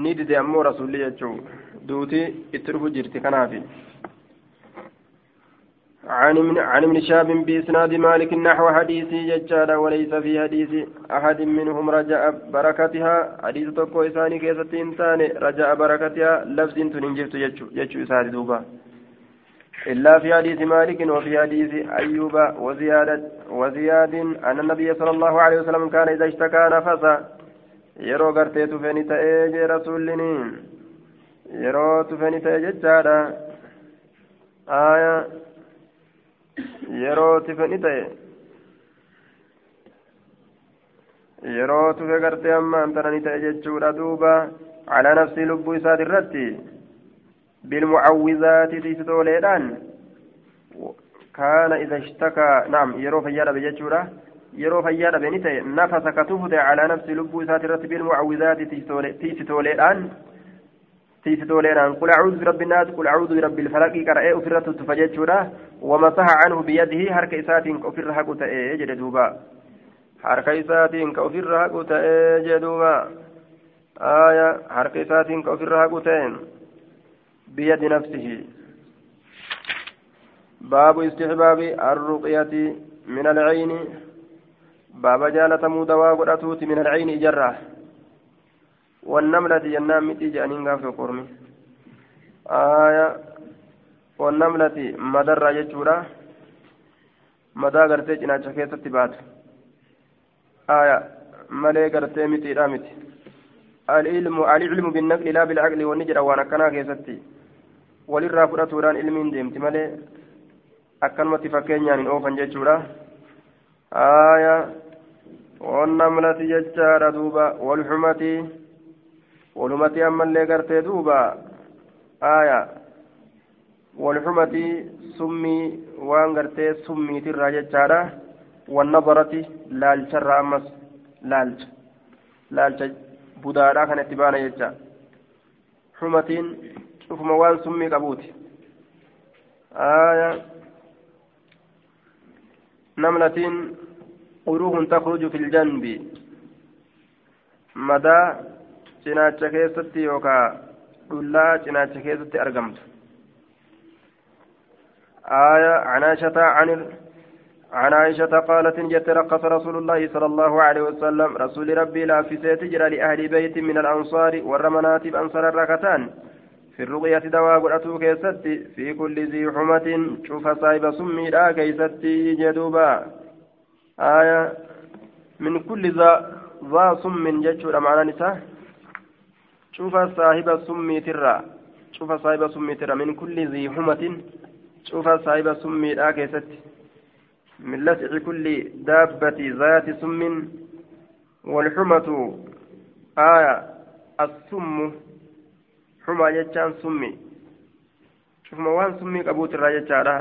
ni dide ammoo rasuulli jechuu duutii عن ابن عن ابن شاب بإسناد مالك نحو حديث ججالا وليس في حديث أحد منهم رجاء بركتها. حديث تقوى إساني كيسة إنسان رجاء بركتها. لفظ تنجبت يجو إساني دوبا. إلا في حديث مالك وفي حديث أيوب وزيادة وزياد أن النبي صلى الله عليه وسلم كان إذا اشتكى نفس. yeroo gartee tufeni ta'ee jee rasuullini yeroo tufeni ta'e jechaadha aya yeroo tufeni ta'e. Yeroo tufe gartee ammaan tanani ta'e jechuudha duuba. Calaa nafsii lubbuu isaati irratti بالمعوذات تيستوليدان كان إذا اشتكى نعم يرو فيادا بجتشورا يرو فيادا بنتي نفس كتفت على نفس لبو ساترة بالمعوذات تيستوليدان تيستوليدان قل أعوذ برب الناس قل أعوذ برب الفلق. كرأي أفرة تفجتشورا ومسح عنه بيده حرك إسات أفر حقوت إيجد دوبا. حرك إسات كأفر حقوت إيجد دوبا. آية حرك إسات كأفر حقوت بيد نفسه. باب استحباب الرقية من العين. باب جالة مودوا قرأتوت من العين جرة. والنملة جنان متي جانين غاف قرمي. آية والنملة مدر يجورا مدى غرتي جناچا كيستي بات آية مالي غرتي متي رامتي العلم العلم بالنقل لا بالعقل والنجر وانا كنا كيستي walirraa fudhatuudhaan ilmiin deemti malee akkanumatti fakkeenyaan hin oofan jechuudha aayaa wannamlati jechaadha duuba walxumati walumati ammallee gartee duuba aayaa walxumati summii waan gartee summiitirraa jechaadha wannadarati laalcharraa ammas laalcha laalcha budaadhaa kan itti baana jecha xumatiin cufuma waan summii qabuuti aayaa namlatiin quruuhun takruju fi ljanbi madaa cinaacha keessatti yookaa dhullaa cinaacha keessatti argamtu. آية عن عائشة عن عن عائشة قالت جت رقص رسول الله صلى الله عليه وسلم رسول ربي لا في سيتجرى لأهل بيت من الأنصار والرمنات بأنصار الركتان في الرقية دواء قرأته كيستي في كل ذي حمة شوف صاحب سمي لا كيستي جدوبا آية من كل ذا ذا سم جتشو معنى نساء شوف صاحب سمي ترى شوف صاحب سمي ترى من كل ذي حمة شوف صاحب سمي كيستي من لسع كل دابة ذات سم والحمة آية السم xumaa jechaan summi cufuma waan summii qabuutirraa jechaadha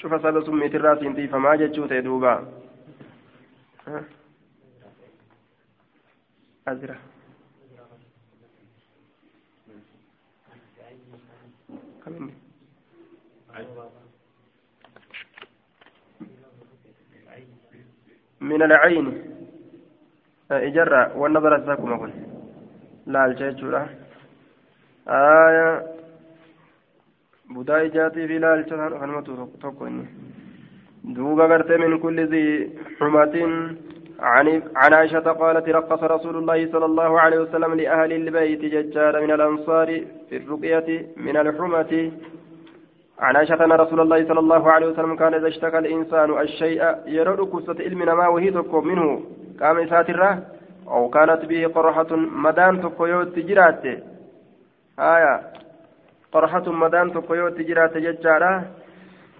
cufa saba summiitirraa siin tiifamaa jechuu ta'e duuba azira من العين. إجرة والنظر الزاكم أقول لا الجيش آية. بدا إجاتي في لال خنمة توكوني دوبا قرت من كل ذي حمة. عن عن عائشة قالت رقص رسول الله صلى الله عليه وسلم لأهل البيت ججار من الأنصار في الرقية من الحمة. عن عائشة أن رسول الله صلى الله عليه وسلم كان إذا اشتكى الإنسان الشيء يرد كسة علم ما وهي منه. قام ساتره أو كانت به قرحة مدان تكويوت جراته آية قرحة مدان تقيو تجرات ججارة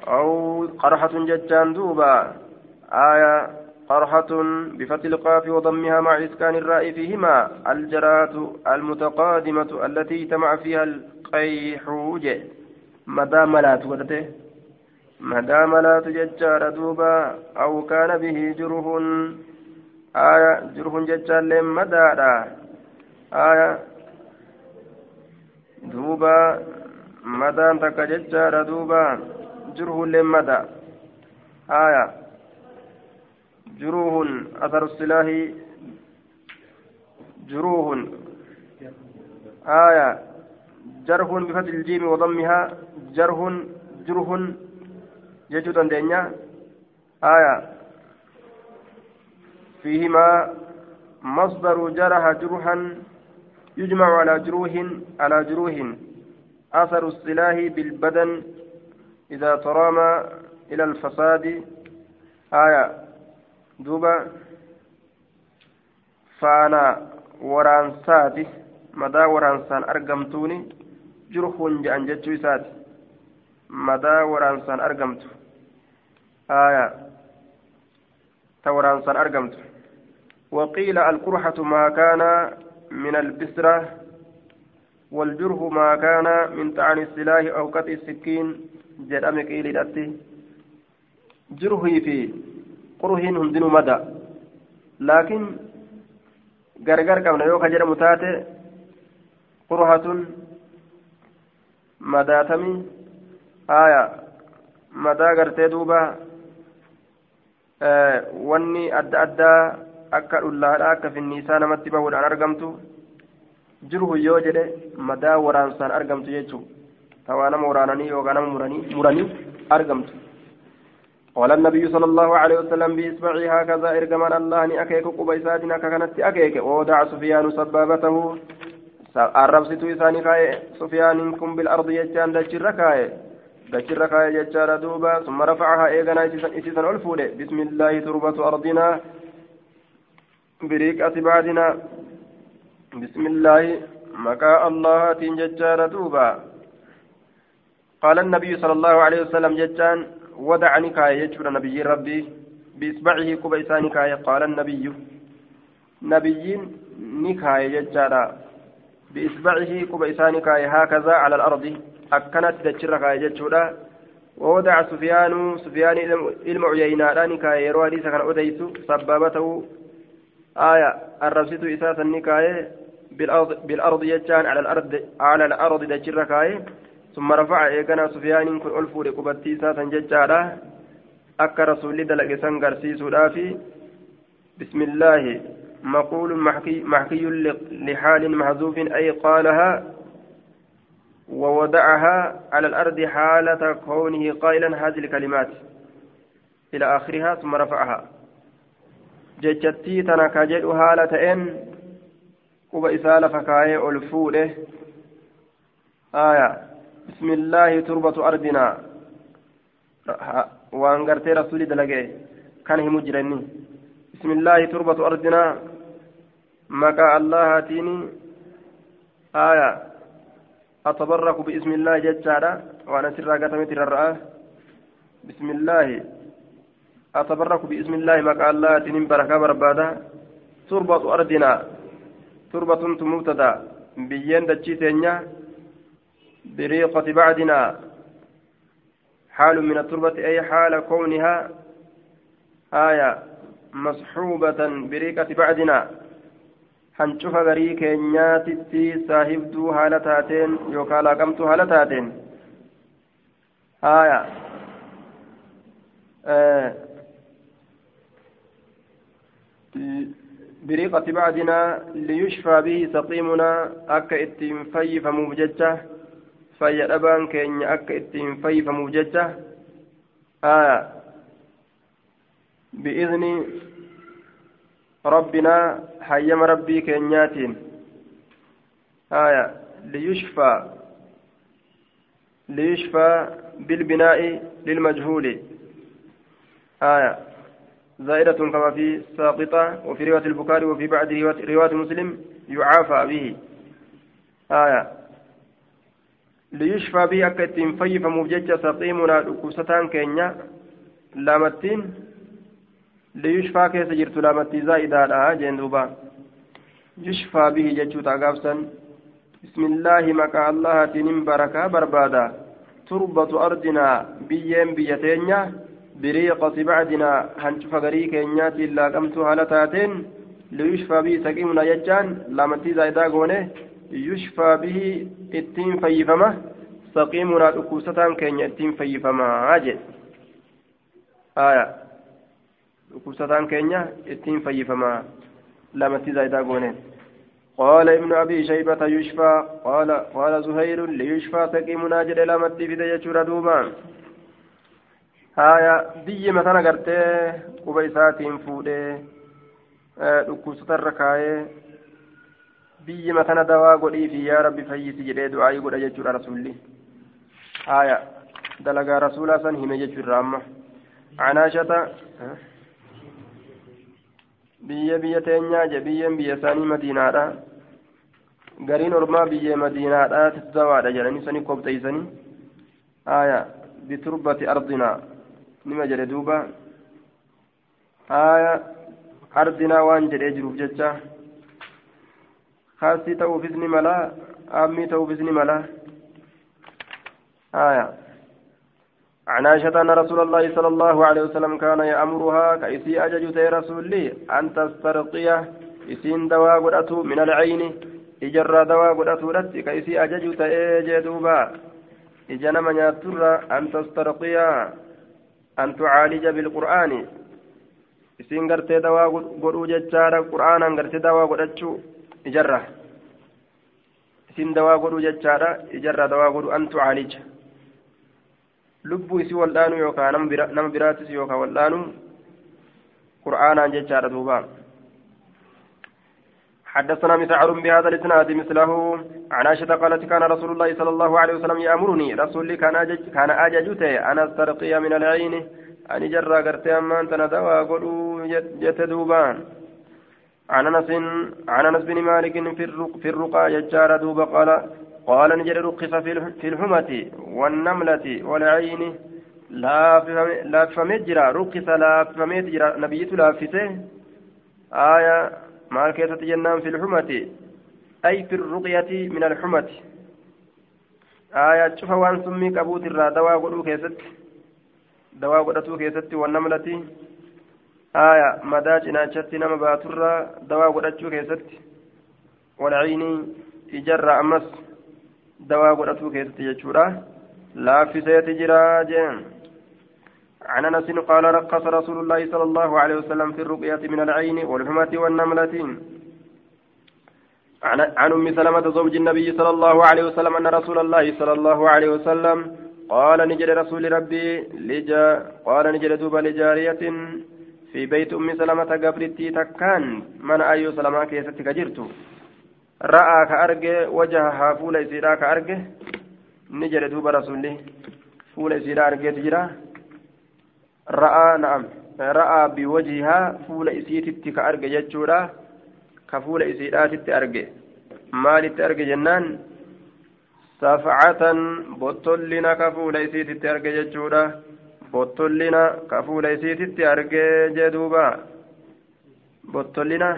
أو قرحة ججان دوبا. آية قرحة بفتح القاف وضمها مع إسكان الراء فيهما. الجرات المتقادمة التي اجتمع فيها القيحوج. مدى ملات ودته مدى ملات ججار دوبا أو كان به جره آية جره ججار لم مدى آية duuba madaan takka jechaadha duuba jurhulleen mada aya juruuhun asaru silaahi juruuhun aya jarhun bifatح الجيم وضمها جرح جرح جيشو دندنيا آية فيهما مصدر جرح جرحا يجمع على جروح على جروح أثر السلاح بالبدن إذا ترامى إلى الفساد آية دوبا فانا ورانساتي مدى ورانسان أرقمتوني جرح جأن جتشو ساتي مدى ورانسان أرقمت آية تورانسان أرقمت وقيل القرحة ما كان من البسرة والجره ما كان من طعن السلاح أو قطع السكين جرم قيل الأتي جره في قره هندن مدى لكن gargar qabna yoo ka jedhamu taate qurhatun madaatamii aya madaa gartee duuba wanni adda addaa akka dhullaadha akka finniisaa namatti bahuudhaan argamtu jirhu yoo jedhe madaa waraansaan argamtu jechuudha tawaa nama waraananii yookaan nama muranii muranii argamtu قال النبي صلى الله عليه وسلم بإصبعه هكذا إرجمان الله أكيك قبيسات كانت أكيك وودع سفيان سبابته إساني كاي سفيان كم بالأرض يجان دجر كاي دجر كاي ججار دوبا ثم رفعها إيغانا إسيسان ألفولي بسم الله تربة أرضنا بريكة بعدنا بسم الله مكاء الله تنججار دوبا قال النبي صلى الله عليه وسلم ججان ودعني كاي يجبر نبي ربي بإصبعه كبيسان كاي قال النبي نبي نكاي ججارا بإصبعه كبيسان كاي هكذا على الأرض. أكنت تجر كاي ججورا وودع سفيان سفيان علم عيينا كاي يروى ليس كان أديس سبابته. آية. الربسة إساسا نكاي بالأرض, بالأرض يجان على الأرض على الأرض دجر ثم رفع إيقنا سفيان كن ألفور قبتي ساسا ججارا أكا رسول دلق سنقرسي سودافي بسم الله. مقول محكي, محكي لحال محذوف أي قالها ووضعها على الأرض حالة كونه قائلا هذه الكلمات. إلى آخرها ثم رفعها. جتتي تنكجل حالة إن وبإسال فكاية ألفوله آية. بسم الله تربة أرضنا. وأن قرتي رسولي دلقي. كان هم جرني بسم الله تربة أرضنا. مكا الله تيني. آية. أتبرك باسم الله ججارة وأنا سرى قتمت الرأى. بسم الله. أتبرك باسم الله مكا الله تيني بركة بربادة. تربة أرضنا تربة مبتدا بيين دجي تينيا. بريقة بعدنا. حال من التربة أي حال كونها. آية. مصحوبة بريقة بعدنا. Hancufa garii keenyaatitti saahibduu haala taateen yookaan laaqamtuu haala taateen. Haaya. Biriqati bacdinaa liyushfaa bihi saqiimunaa akka ittiin fayyifamuuf jecha fayya dhabaan keenya akka ittiin fayyifamuuf jecha. Bi'izni rabbinaa hayyama rabbii keenyaatiin liyushfaa liyushfaa bilbinaa'i lilmajhuuli زائدة كما في ساقطة وفي رواية البخاري وفي بعد رواية مسلم يعافى به آية bii akka ittiin fayyifamuuf jecha saqiimunaa dhukkubsataan keenya laamattiin liyushfaa keessa jirtu laamattii zaa'idaadha jeen duuba yushfaa bihi jechuu ta'a gaafsan bismillaahi maqaa allahaatiin barakaa barbaada turbatu ardinaa biyyeen biyya teenya biriiqati bacdinaa hancufa garii keenyaatiin laaqamtuu haala taateen liyushfaa bihi saqiimunaa jechaan laamattii zaa'idaa goone yushfaa bihi ittiin fayyifama saqiimunaa dhukkubsataan keenya ittiin fayyifamaa jedhe dhukkubsataan keenya ittiin fayyifamaa lamatti zaayidaa gooneen قال ابن أبي شيبة يشفى قال قال زهير ليشفى سقيمنا جل لامتي في دجاجة دوبان هايا بيي مثلا قرتي قبيساتين فودي dhukkubsata irra kaayee biyyi matana dawaa godhii fi yaa rabbi fayyisi jedhee du'aayii godha jechuudha rasuulli haya dalagaa rasuulaa san hime jechuudha amma canaashata biyya biyya teenyaa je biyyeen biyya isaanii madiinaadha gariin ormaa biyyee madiinaadha dawaadha jedhanii sanii kobxeeysanii haya biturbati ardinaa nima jedhe duuba haya ardinaa waan jedhee jiruuf jecha خاصي توفيز ملا أمي توفيز ملا آية عن عائشة أن رسول الله صلى الله عليه وسلم كان يأمرها كيسي أججت رسول لي أن تسترقي. إسين دواء قدأتو من العين إجرى دواء قدأتو لت كيسي أججت إيجدوبا إجنا من يتر أن تسترقي أن تعالج بالقرآن. إسين قرتي دواء قدأتو جتشارا قرآنا قرتي دواء قدأتو ijarra isin dawaa godhuu jechaadha ijarra dawaa godhu an tucaalija lubbuu isii waldhaanu yookaan nama biraatis yookaan waldhaanu qur'aanaan jechaadha duuba. حدثنا مسعر بهذا الإسناد مثله عن عائشة قالت كان رسول الله صلى الله عليه وسلم يأمرني رسول كان أجج كان أججته أن أسترقي من العين أن جرى قرتي أما أنت ندوى قلوا جتدوبان عن أنس عن أنس بن مالك في الرقى يجار دوب قال قال نجر رقص في الحمة والنملة والعين لا فمجرى رقص لا فمجرى نبيت لا فته آية maal keessatti jennaan fi lxumati ay fi ruqyati min alxumati aya cufa waan summii qabuut irraa dawaa godhuu keessatti dawaa godhatuu keessatti wannamlati aya madaa cinaachatti nama baaturraa dawaa godhachuu keessatti walciinii ijarra ammas dawaa godhatuu keessatti jechuudha. Laaffiseeti jiraa jeen. عن انس قال رقص رسول الله صلى الله عليه وسلم في الرقية من العين والحمة والنملة عن ام سلمة زوج النبي صلى الله عليه وسلم ان رسول الله صلى الله عليه وسلم قال نجد رسول ربي لجا قال نجد دوب لجارية في بيت ام سلمة قبرتي تكان من اي سلمة كيستك جرت رأى كأرجه وجهها فول يسيرا كأرجه نجد دوب رسولي فول يسيرا أرجه تجراه ra'aa na'am ra'aa biwajhihaa fuula isiititti ka arge jechuudha ka fuula isiidhaatitti arge maalitti arge jennaan safcatan bottollina ka fuula isiititti arge jechuudha bottollina ka fuula isiititti arge jeduuba bottollina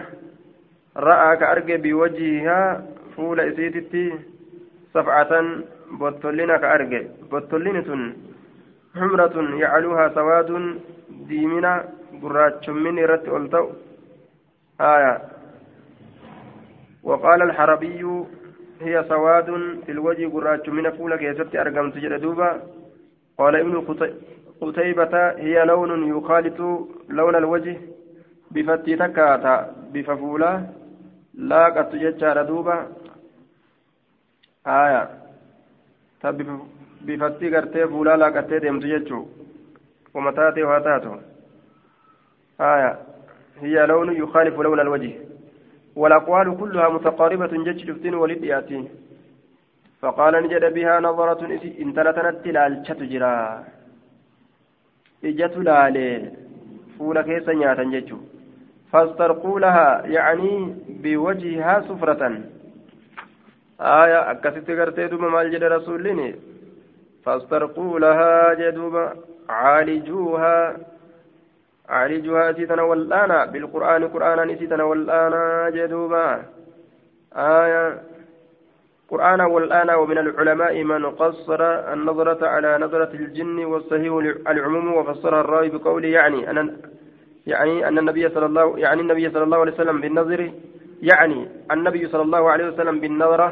biwajhihaa fuula isiititti safcatan bottollina ka arge bottollini tun حمرة يعلوها سواد ديمنا قرات من رت ألتو. آية. وقال الحربي هي سواد في الوجه قرات من فولك يسبت أرقم تجد دوبا. قال ابن قتيبة هي لون يخالط لون الوجه بفتي تكاتا بففولا. لا قد تجد دوبا آية bifatti gartee fuulaa laaqattee deemtu jechuu. Wama taatee waa taatu. Haya hiya lawnu yukaalifu lawna alwajhi. والأقوال كلها متقاربة جج شفتين ولد ياتي فقال نجد بها نظرة إن تلتنت لالشة جرا إجت لالي فول كيسا نياتا ججو فاسترقوا لها يعني بوجهها سفرة. آية أكست قرتي دوما مال جد رسولين فاسترقوا لها جدوبا عالجوها. عالجوها سيتنا والآن بالقرآن قرآنا سيتنا والآن جدوبا آية قرآن والآن ومن العلماء من قصر النظرة على نظرة الجن والصحيح العموم وفسرها الراوي بقوله يعني أن يعني أن النبي صلى الله يعني النبي صلى الله عليه وسلم بالنظر يعني النبي صلى الله عليه وسلم بالنظرة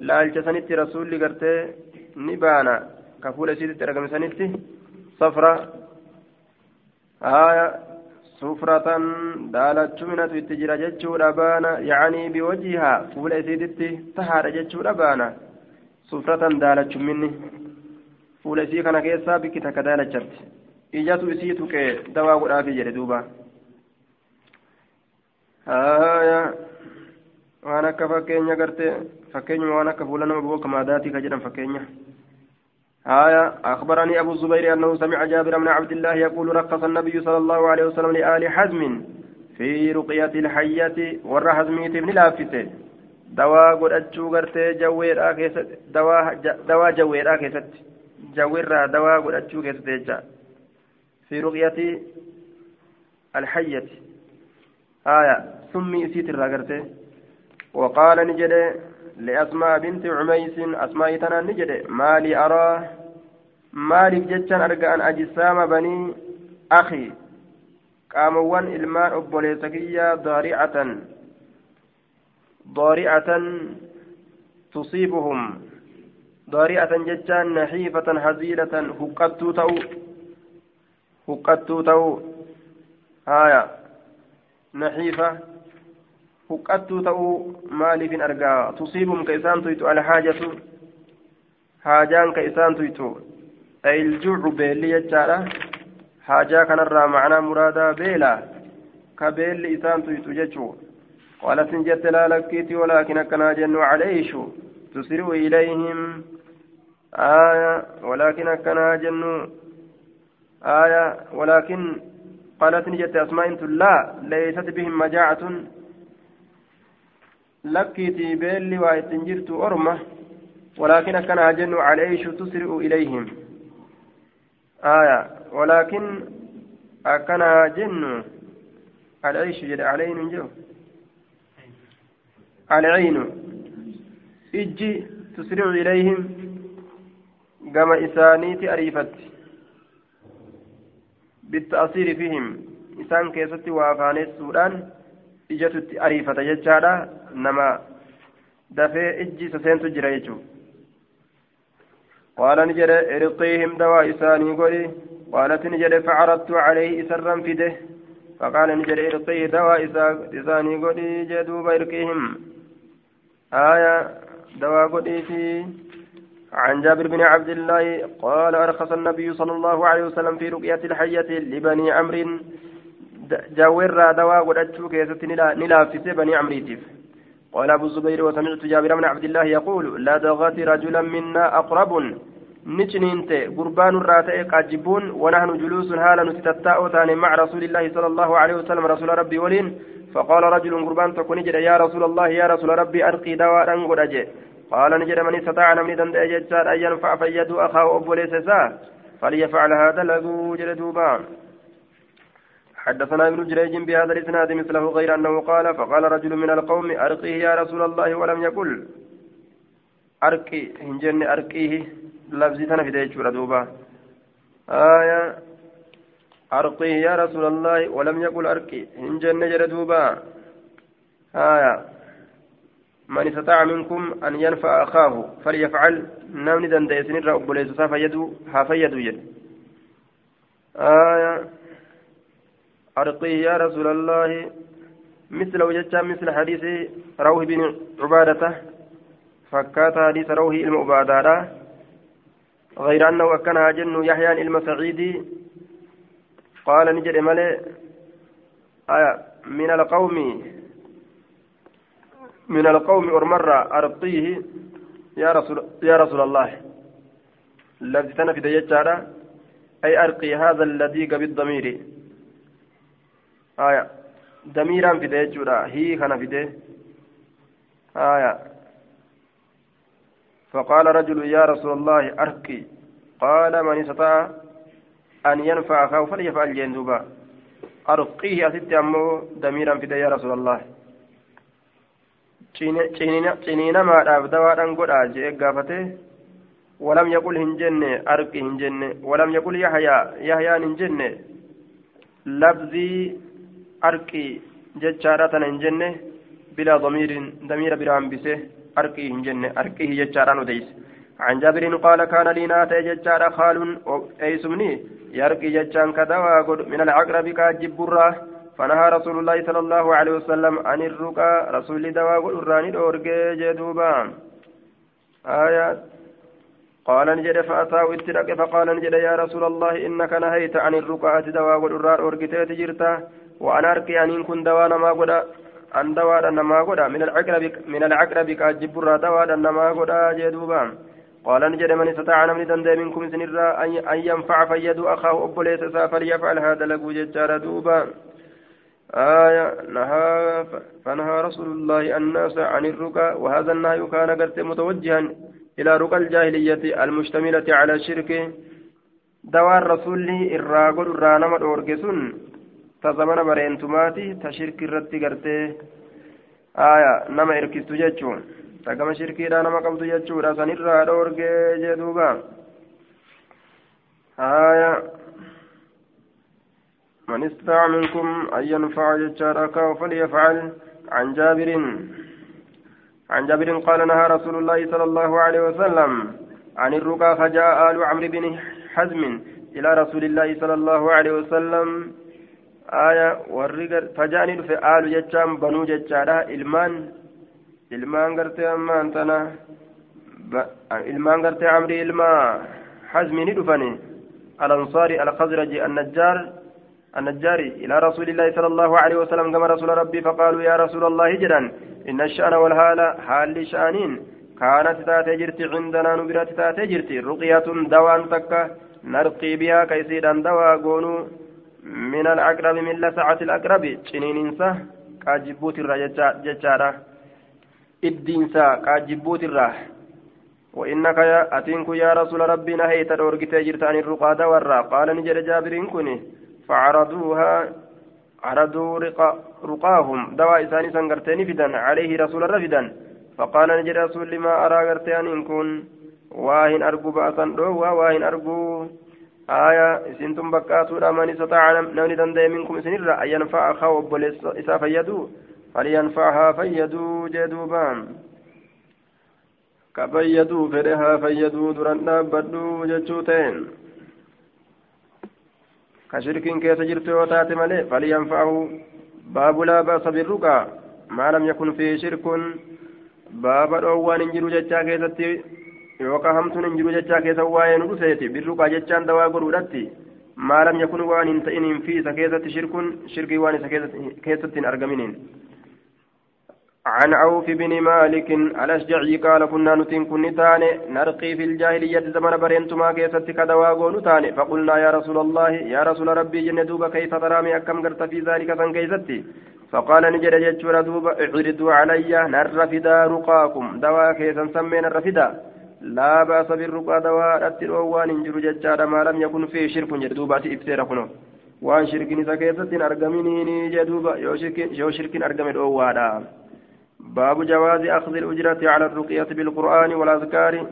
لا الجسنت رسول قرته نبانا كفول سيدت رقم سنتي صفرة آية سفرة دالت منت التجرى جتشو لبانا يعني بوجهها فول سيدت تهار جتشو لبانا سفرة دالت مني فول سي كان كيسا بك تكدالت جرت إجاتو إسيتو كي دواء قرآفي جردوبا آية waan akka fakkeenya gartee fakkeenyuma waan akka fuula nama boboo kamaadaatii ka jedhan fakkeenya. آية أخبرني أبو الزبير أنه سمع جابر بن عبد الله يقول رقص النبي صلى الله عليه وسلم لآل حزم في رقية الحية ور حزميت بن لافته دواء قد قرتي جوير آكيست دواء جوير آكيست جوير دواء قد كيست في رقية الحية آية سمي سيت الرقرتي وقال نجد لأسماء بنت عميس أسماء تنا نجد مالي أرى maaliif jechaan arga an ajisaama banii akhi qaamawwan ilmaan obboleessa kiyyaa daari'atan daari'atan tusiibuhum daari'atan jechaan naxiifatan haziilatan huqqattuu ta'u huqqattuu ta'u haya naxiifa huqqattuu ta'uu maaliifin argaa tusiibuhum ka isaan tuytu alhaajatu haajaan ka isaan tuytu أي الجوع بيلي يجارة حاجة كان الرا معنا مرادا بيلا كبيل إسان تججو قالت جت لا لكيتي ولكن كنا جن عليش تسر إليهم آية ولكن كنا جن آية ولكن قالت جت أسماء لا ليست بهم مجاعة. لكيتي بيلي وإتنجرت أرمة ولكن كنا جن عليش تسر إليهم. آية ولكن أكنا جن العيش جد عليهم جو العين إجي تسرع إليهم كما إسانيت أريفت. بالتأثير فيهم. إسان كيست وافاني السودان إجت أريفة ججارة نما دفي إجي سسين تجرى يجو. قال نجد إرقيهم دواء إساني قولي. قالت نجد فعرضت عليه إسرا فده فقال نجد إرقيه دواء إساني قولي جدوب إرقيهم. آية دواء قديتي عن جابر بن عبد الله قال أرخص النبي صلى الله عليه وسلم في رقية الحية لبني عمرو. جاورا دواء قدتشو كيست نلافس بني عمريتف قال أبو الزبير وسمعت جابر بن عبد الله يقول لا تغت رجلا منا أقرب. نجنينت قربان الراتئ قاجبون ونحن جلوس هالا نتتاؤتان مع رسول الله صلى الله عليه وسلم رسول ربي ولين. فقال رجل قربان تكون يا رسول الله يا رسول ربي أرقي دواء أنقل قال نجد من استطاع نمني دند أججار أن ينفع فيد أخاه أبو ليس فليفعل هذا له جلدوبا حدثنا ابن جريج بهذا الإسناد مثله غير أنه قال فقال رجل من القوم أرقيه يا رسول الله ولم يقل. أرقي هنجن أرقيه. لفظي في ديش دوبا آية أرقيه يا رسول الله ولم يقل أرقي إن جنة جردوبا آية من استطاع منكم أن ينفع أخاه فليفعل. نمني دنديسن الرأب ليس فيدو هافيدو يد. آية. أرقيه يا رسول الله. مثل وجدت مثل حديث روح بن عبادة. فكات حديث روح المعبادة غير أنه أكنها جن يحيى المسعيدي قال نجد ملي. آية. من القوم من القوم أرمر أرطيه يا رسول يا رسول الله. الذي تنفذ يجارة أي أرقي هذا الذي بالضمير آية. ضميرا في يجارة هي كان في آية. فقال رجل يا رسول الله أرقي. قال من استطاع أن ينفع أخاه فليفعل جندوبا. أرقيه أسد أمو دميرا في يا رسول الله. Ciniina maadhaaf dawaadhaan godha jee gaafate walam yaqul hin jenne arqi hin jenne walam yaqul yahyaa yahyaan hin jenne labzii arqi jechaadha tana hin jenne bilaa damiirin damiira biraa hambise arqii hin jenne arqihi jechaadhaan odeyse عن جابر قال كان لي ناتي ججار خال أيسمني يرقي ججان كدوا من العقرب كاجبرة فنهى رسول الله صلى الله عليه وسلم عن الرقى رسول دوا قراني دورجي جدوبا. آيات. قال نجد فأتاه اترك فقال نجد يا رسول الله إنك نهيت عن الرقى دوا قران أورجتي تجرتا وأنا أرقي أن كن دوا ما قد أن دوا نما قد. من العقرب من العقرب كاجبرة دوا نما قد جدوبا. قال نجد من استطاع من دند منكم سنرا أن ينفع فيد أخاه أبو ليس فليفعل هذا لقو ججار دوبا. آية نهى فنهى رسول الله الناس عن الرقى وهذا النهي كان قد متوجها إلى رقى الجاهلية المشتملة على الشرك دوار رسول الراغل الرانما الأورجسون تزمن برينتماتي تشرك الرد قرتي. آية نما إركستو جتشون tagama shirkiidha nama qabdu jechuudha sanirraa dhoorgee jee duuba haya من استطاع منكم أن ينفع أخاه فليفعل. عن جابر عن جابر قال نهى رسول الله صلى الله عليه وسلم عن الرقى فجاء آل عمرو بن حزم إلى رسول الله صلى الله عليه وسلم. آية والرقى فجاءني في آل ججام بنو ججارة إلمان ilmaan gartee ammaan tana ilmaan gartee amrii ilmaa حزم ندفني. الأنصاري الخزرجي النجار النجاري إلى رسول الله صلى الله عليه وسلم كما رسول ربي فقالوا يا رسول الله جدا إن الشأن والهال حال شأنين. كانت تاتي جرتي عندنا نبرات تاتي جرتي رقية دوان تكة نرقي بها كيسيدا دوا قونو. من الأقرب من لسعة الأقرب شنين إنسا كاجبوت الرجال جتشارة إدينسا كاجبوت الراه وإنك يا أتينك يا رسول ربي نهيت الأورجت جرت عن الرقى دورا قال نجد جابر كني فعرضوها عرضوا رقا رقاهم. دواء إساني سنغرتين فدا عليه رسول رفدا فقال نجد رسول لما أرى غرتين إن كن واهن أرجو بأسا دوا واهن أرجو. آية إسنتم بكاتوا من استطاع نمني دندي منكم سنرى أن ينفع أخاه إسا فيدو. فلينفعها فيدو جدوبان ka fayyaduu fedhe haa fayyaduu duran laa ba'sa birruqaa maa lam yakun fi shirkun baaba dhoowwaan hin jiru jechaa keessatti yookaan hamtuun hin jiru jechaa keessa waa'ee nu dhufeeti birruqaa jechaan dawaa godhuudhatti maa lam yakun waan hin ta'iniin fi isa keessatti shirkun shirkii waan isa keessatti hin argaminiin عن عوف بن مالك الأشجعي قال كنا نتين كن تاني نرقي في الجاهلية زمن برينتما كيست كدواغو نتاني فقلنا يا رسول الله يا رسول ربي جن دوب كيف ترامي أكم قرت في ذلك سن كيستي؟ فقال نجد جتشور دوب اعرضوا علي نرفدا رقاكم. دوا كيسا سمين الرفدا لا بأس بالرقى دواء التروان انجر جتشار ما لم يكن فيه شرك. إفتير كنو waan shirkin isa keessatti hin argaminiini jedhuuba yoo shirkin argame dhoowwaadha باب جواز أخذ الأجرة على الرقية بالقرآن والأذكار.